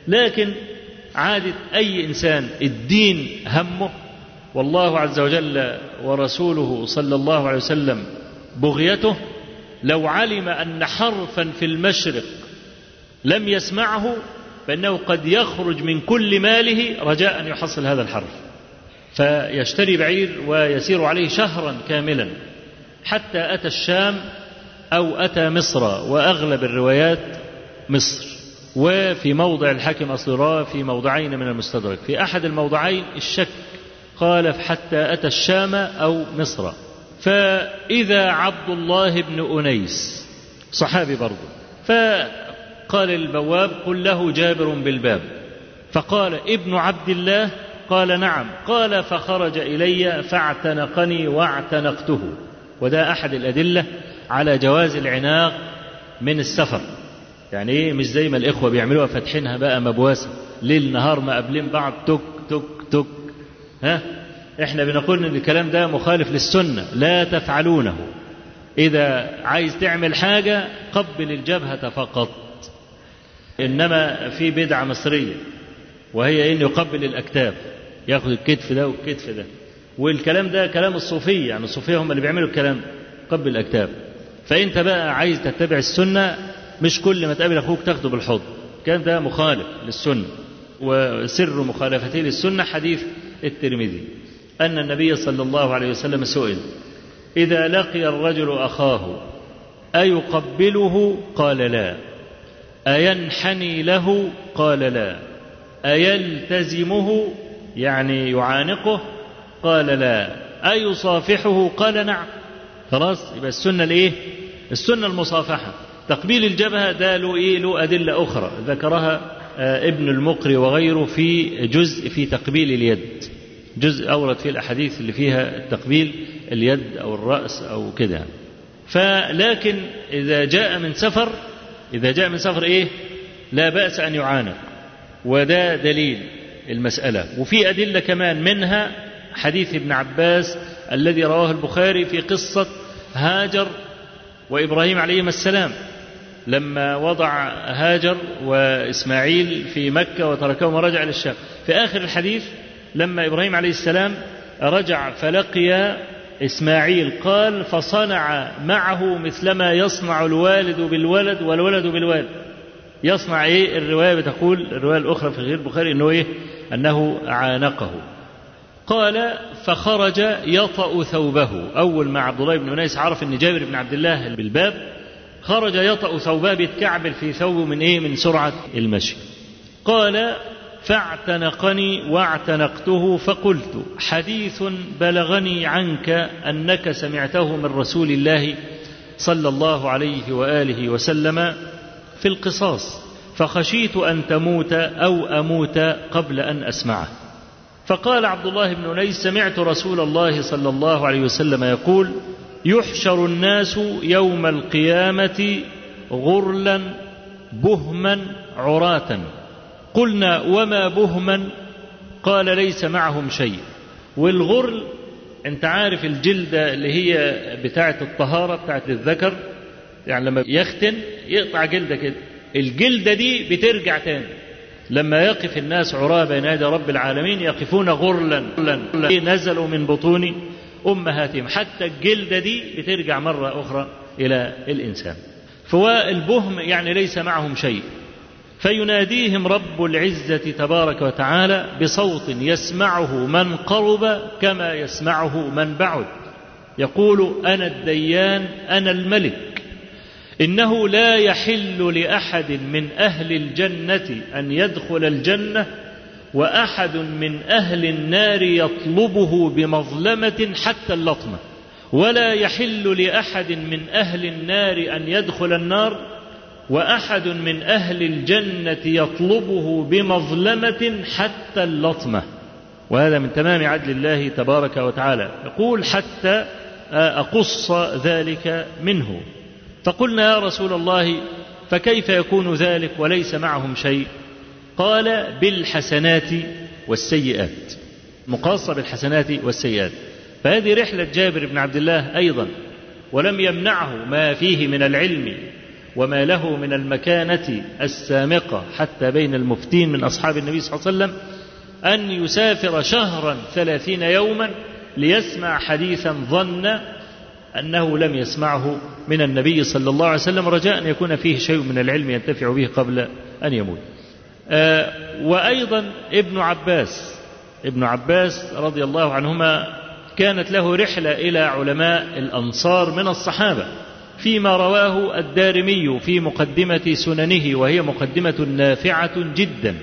لكن عادة أي إنسان الدين همه والله عز وجل ورسوله صلى الله عليه وسلم بغيته لو علم أن حرفا في المشرق لم يسمعه فإنه قد يخرج من كل ماله رجاء أن يحصل هذا الحرف فيشتري بعير ويسير عليه شهرا كاملا حتى أتى الشام أو أتى مصر وأغلب الروايات مصر وفي موضع الحاكم أصل في موضعين من المستدرك في أحد الموضعين الشك قال حتى أتى الشام أو مصر. فإذا عبد الله بن أنيس صحابي برضه فقال البواب قل له جابر بالباب. فقال ابن عبد الله؟ قال نعم. قال فخرج إلي فاعتنقني واعتنقته. وده أحد الأدلة على جواز العناق من السفر. يعني إيه؟ مش زي ما الإخوة بيعملوها فاتحينها بقى مبواسة ليل نهار مقابلين بعض تك تك تك ها؟ إحنا بنقول إن الكلام ده مخالف للسنة لا تفعلونه. إذا عايز تعمل حاجة قبل الجبهة فقط. إنما في بدعة مصرية وهي إنه يقبل الأكتاف ياخد الكتف ده والكتف ده. والكلام ده كلام الصوفية يعني الصوفية هم اللي بيعملوا الكلام قبل الأكتاف فأنت بقى عايز تتبع السنة مش كل ما تقابل أخوك تاخده بالحضن الكلام ده مخالف للسنة. وسر مخالفته للسنة حديث الترمذي أن النبي صلى الله عليه وسلم سئل إذا لقي الرجل أخاه أيقبله؟ قال لا. أينحني له؟ قال لا. أيلتزمه؟ يعني يعانقه؟ قال لا. أيصافحه؟ قال نعم. خلاص يبقى السنة الإيه؟ السنة المصافحة. تقبيل الجبهة ده له إيه؟ له أدلة أخرى. ذكرها ابن المقري وغيره في جزء في تقبيل اليد. جزء أورد فيه الأحاديث اللي فيها تقبيل اليد أو الرأس أو كده. فلكن إذا جاء من سفر إذا جاء من سفر إيه؟ لا بأس أن يعانق. وده دليل المسألة. وفي أدلة كمان منها حديث ابن عباس الذي رواه البخاري في قصة هاجر وإبراهيم عليهما السلام. لما وضع هاجر وإسماعيل في مكة وتركهما ورجع للشام. في آخر الحديث لما إبراهيم عليه السلام رجع فلقي إسماعيل قال فصنع معه مثلما يصنع الوالد بالولد والولد بالوالد. يصنع إيه؟ الرواية بتقول الرواية الأخرى في غير البخاري إنه إيه؟ أنه عانقه. قال فخرج يطأ ثوبه. أول ما عبد الله بن أنيس عرف إن جابر بن عبد الله بالباب خرج يطأ ثوبه بيتكعبل في ثوبه من إيه؟ من سرعة المشي. قال فاعتنقني واعتنقته فقلت حديث بلغني عنك أنك سمعته من رسول الله صلى الله عليه وآله وسلم في القصاص فخشيت أن تموت أو أموت قبل أن أسمعه. فقال عبد الله بن أنيس سمعت رسول الله صلى الله عليه وسلم يقول يحشر الناس يوم القيامة غرلا بهما عراه قلنا وما بهما؟ قال ليس معهم شيء. والغرل أنت عارف الجلدة اللي هي بتاعه الطهارة بتاعه الذكر؟ يعني لما يختن يقطع جلده كده الجلدة دي بترجع تاني. لما يقف الناس عراة بين يدي رب العالمين يقفون غرلا. نزلوا من بطون امهاتهم حتى الجلدة دي بترجع مرة أخرى إلى الإنسان. فهو البهم يعني ليس معهم شيء. فيناديهم رب العزة تبارك وتعالى بصوت يسمعه من قرب كما يسمعه من بعد. يقول أنا الديان أنا الملك. إنه لا يحل لأحد من أهل الجنة أن يدخل الجنة وأحد من أهل النار يطلبه بمظلمة حتى اللطمة. ولا يحل لأحد من أهل النار أن يدخل النار. وأحد من أهل الجنة يطلبه بمظلمة حتى اللطمة. وهذا من تمام عدل الله تبارك وتعالى. يقول حتى أقص ذلك منه. فقلنا يا رسول الله فكيف يكون ذلك وليس معهم شيء؟ قال بالحسنات والسيئات مقاصة بالحسنات والسيئات. فهذه رحلة جابر بن عبد الله أيضا ولم يمنعه ما فيه من العلم وما له من المكانة السامقة حتى بين المفتين من أصحاب النبي صلى الله عليه وسلم أن يسافر شهرا ثلاثين يوما ليسمع حديثا ظن أنه لم يسمعه من النبي صلى الله عليه وسلم رجاء أن يكون فيه شيء من العلم ينتفع به قبل أن يموت. وأيضا ابن عباس ابن عباس رضي الله عنهما كانت له رحلة إلى علماء الأنصار من الصحابة فيما رواه الدارمي في مقدمة سننه وهي مقدمة نافعة جدا.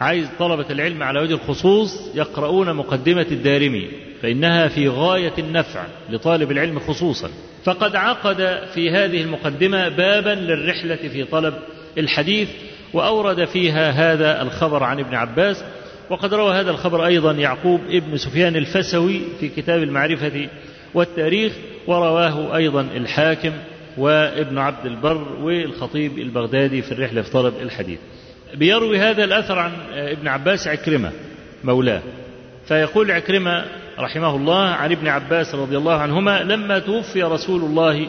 عايز طلبة العلم على وجه الخصوص يقرؤون مقدمة الدارمي فإنها في غاية النفع لطالب العلم خصوصا. فقد عقد في هذه المقدمة بابا للرحلة في طلب الحديث وأورد فيها هذا الخبر عن ابن عباس وقد روى هذا الخبر أيضا يعقوب ابن سفيان الفسوي في كتاب المعرفة والتاريخ ورواه أيضا الحاكم وابن عبد البر والخطيب البغدادي في الرحلة في طلب الحديث. بيروي هذا الأثر عن ابن عباس عكرمة مولاه. فيقول عكرمة رحمه الله عن ابن عباس رضي الله عنهما لما توفي رسول الله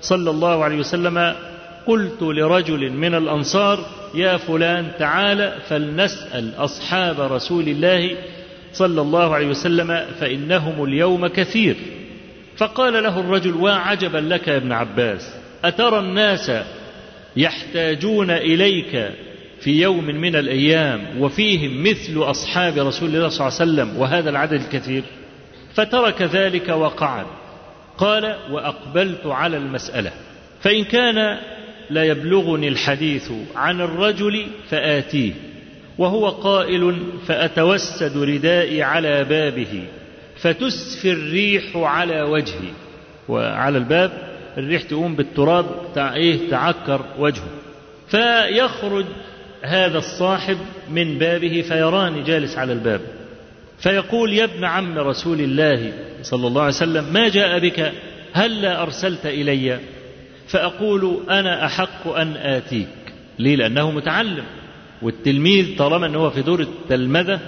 صلى الله عليه وسلم قلت لرجل من الأنصار يا فلان تعال فلنسأل أصحاب رسول الله صلى الله عليه وسلم فإنهم اليوم كثير. فقال له الرجل وعجبا لك يا ابن عباس أترى الناس يحتاجون إليك في يوم من الأيام وفيهم مثل أصحاب رسول الله صلى الله عليه وسلم وهذا العدد الكثير؟ فترك ذلك وقعد. قال وأقبلت على المسألة فإن كان لا يبلغني الحديث عن الرجل فآتيه وهو قائل فأتوسد ردائي على بابه فتسفي الريح على وجهي. وعلى الباب الريح تقوم بالتراب. إيه تعكر وجهه. فيخرج هذا الصاحب من بابه فيراني جالس على الباب. فيقول يا ابن عم رسول الله صلى الله عليه وسلم ما جاء بك؟ هلا أرسلت إلي؟ فأقول أنا أحق أن آتيك. ليه؟ لأنه متعلم. والتلميذ طالما أنه في دور التلمذة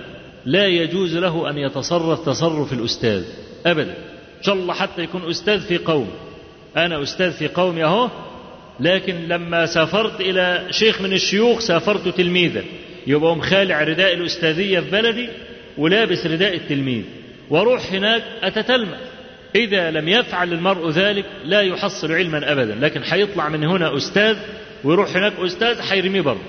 لا يجوز له أن يتصرف تصرف الأستاذ. أبدا. إن شاء الله حتى يكون أستاذ في قوم. أنا أستاذ في قومي أهو لكن لما سافرت إلى شيخ من الشيوخ سافرت تلميذا. يبقى مخالع رداء الأستاذية في بلدي ولابس رداء التلميذ. وأروح هناك أتتلمذ. إذا لم يفعل المرء ذلك لا يحصل علما أبدا لكن هيطلع من هنا أستاذ ويروح هناك أستاذ هيرميه برضه.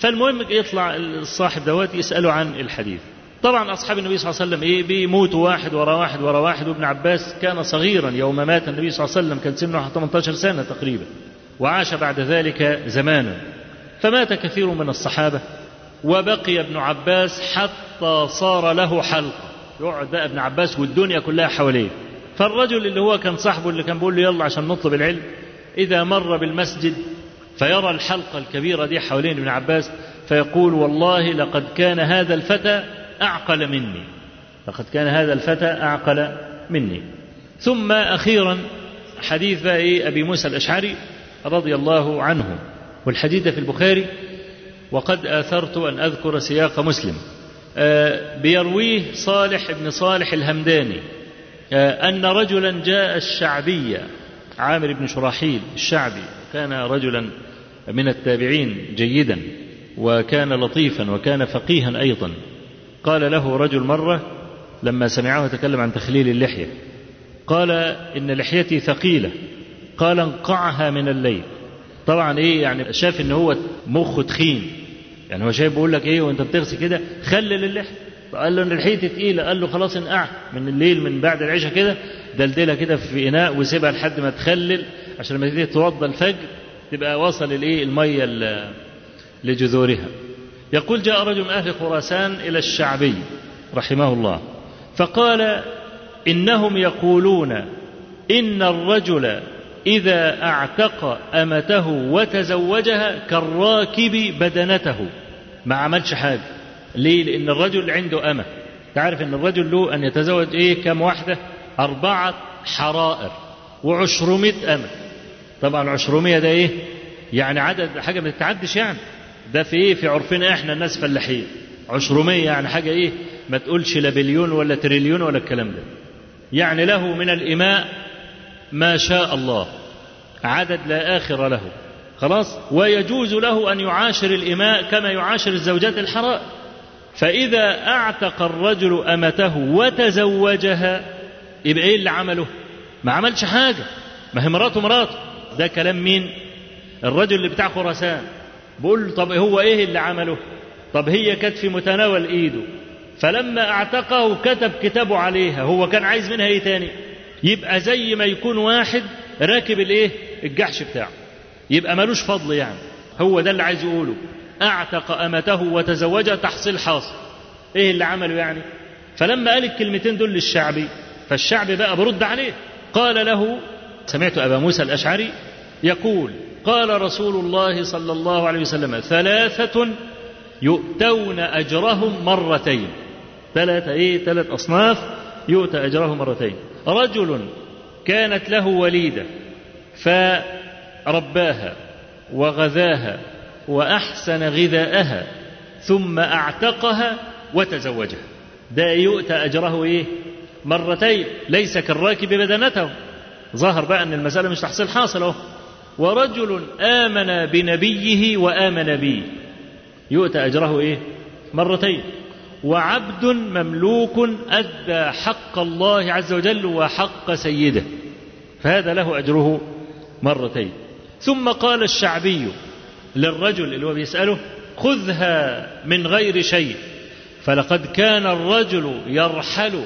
فالمهم يطلع الصاحب دوات يسأله عن الحديث. طبعا أصحاب النبي صلى الله عليه وسلم إيه بيموتوا واحد ورا واحد ورا واحد وابن عباس كان صغيرا يوم مات النبي صلى الله عليه وسلم كان سنه 18 سنة تقريبا وعاش بعد ذلك زمانا. فمات كثير من الصحابة وبقي ابن عباس حتى صار له حلقة. يقعد بقى ابن عباس والدنيا كلها حواليه. فالرجل اللي هو كان صاحبه اللي كان بيقول له يلا عشان نطلب العلم إذا مر بالمسجد فيرى الحلقة الكبيرة دي حوالين ابن عباس فيقول والله لقد كان هذا الفتى أعقل مني لقد كان هذا الفتى أعقل مني. ثم أخيرا حديث إيه أبي موسى الأشعري رضي الله عنه والحديث في البخاري وقد آثرت أن أذكر سياق مسلم. بيرويه صالح بن صالح الهمداني أن رجلا جاء الشعبي عامر بن شراحيل الشعبي كان رجلا من التابعين جيدا وكان لطيفا وكان فقيها أيضا. قال له رجل مرة لما سمعه يتكلم عن تخليل اللحية قال إن لحيتي ثقيلة. قال انقعها من الليل. طبعا إيه يعني شاف إن هو مخه تخين. يعني هو شايف بيقول لك إيه وأنت بتغسل كده خلل اللحية. قال له إن لحيتي تقيلة قال له خلاص انقع من الليل من بعد العشاء كده دلدلها كده في إناء وسيبها لحد ما تخلل عشان لما تيجي توضى الفجر تبقى وصل الإيه؟ المية لجذورها. يقول جاء رجل من أهل خراسان إلى الشعبي رحمه الله فقال إنهم يقولون إن الرجل إذا أعتق أمته وتزوجها كالراكب بدنته ما عملش حاجة. ليه؟ لأن الرجل عنده أمة. تعرف أن الرجل له أن يتزوج إيه؟ كم واحدة؟ أربعة حرائر وعشرمية أمة. طبعا عشرمية ده إيه؟ يعني عدد حاجة ما تتعدش يعني. ده في إيه؟ في عرفنا إحنا الناس فلاحين. عشرمية يعني حاجة إيه؟ ما تقولش لا بليون ولا تريليون ولا الكلام ده. يعني له من الإماء ما شاء الله. عدد لا آخر له. خلاص؟ ويجوز له أن يعاشر الإماء كما يعاشر الزوجات الحرائر. فإذا أعتق الرجل أمته وتزوجها يبقى إيه اللي عمله؟ ما عملش حاجة. ما هي مراته مراته. ده كلام مين؟ الرجل اللي بتاع خراسان. بقول له طب هو إيه اللي عمله؟ طب هي كانت في متناول إيده. فلما أعتقه كتب كتابه عليها. هو كان عايز منها إيه تاني؟ يبقى زي ما يكون واحد راكب الإيه؟ الجحش بتاعه. يبقى ملوش فضل يعني. هو ده اللي عايز يقوله. أعتق أمته وتزوجها تحصيل حاصل. إيه اللي عمله يعني؟ فلما قال الكلمتين دول للشعبي فالشعب بقى برد عليه. قال له سمعت أبا موسى الأشعري يقول قال رسول الله صلى الله عليه وسلم ثلاثة يؤتون أجرهم مرتين. ثلاثة إيه؟ ثلاث أصناف يؤتى اجره مرتين. رجل كانت له وليدة فرباها وغذاها وأحسن غذاءها ثم أعتقها وتزوجها. ده يؤتى أجره إيه؟ مرتين ليس كالراكب بدنته. ظهر بقى أن المسألة مش تحصيل حاصل أهو. ورجل آمن بنبيه وآمن بي يؤتى أجره إيه؟ مرتين. وعبد مملوك أدى حق الله عز وجل وحق سيده. فهذا له أجره مرتين. ثم قال الشعبي للرجل اللي هو بيسأله خذها من غير شيء. فلقد كان الرجل يرحل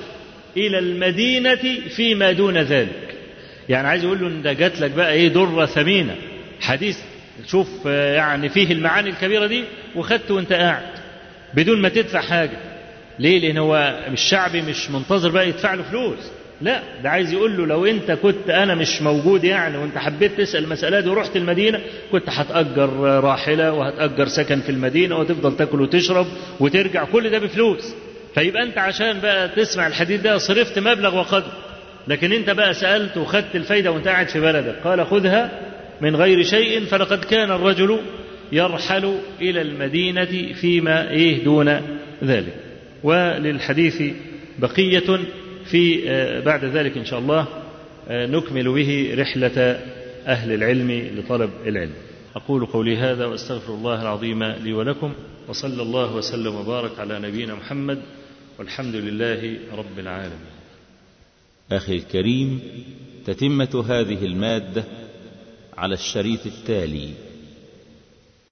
إلى المدينة فيما دون ذلك. يعني عايز يقول له ده جات لك بقى إيه دره ثمينة. حديث شوف يعني فيه المعاني الكبيرة دي وخدته وأنت قاعد بدون ما تدفع حاجة. ليه؟ لأن هو الشعبي مش منتظر بقى يدفع له فلوس. لا ده عايز يقول له لو انت كنت أنا مش موجود يعني وانت حبيت تسأل المسألة دي ورحت المدينة كنت هتأجر راحلة وهتأجر سكن في المدينة وتفضل تاكل وتشرب وترجع كل ده بفلوس. فيبقى انت عشان بقى تسمع الحديث ده صرفت مبلغ وقدر. لكن انت بقى سألت وخدت الفايدة وانت قاعد في بلدك قال خذها من غير شيء فلقد كان الرجل يرحل إلى المدينة فيما إيه دون ذلك. وللحديث بقية. في بعد ذلك إن شاء الله نكمل به رحلة أهل العلم لطلب العلم. أقول قولي هذا وأستغفر الله العظيم لي ولكم وصلى الله وسلم وبارك على نبينا محمد والحمد لله رب العالمين. أخي الكريم تتمة هذه المادة على الشريط التالي.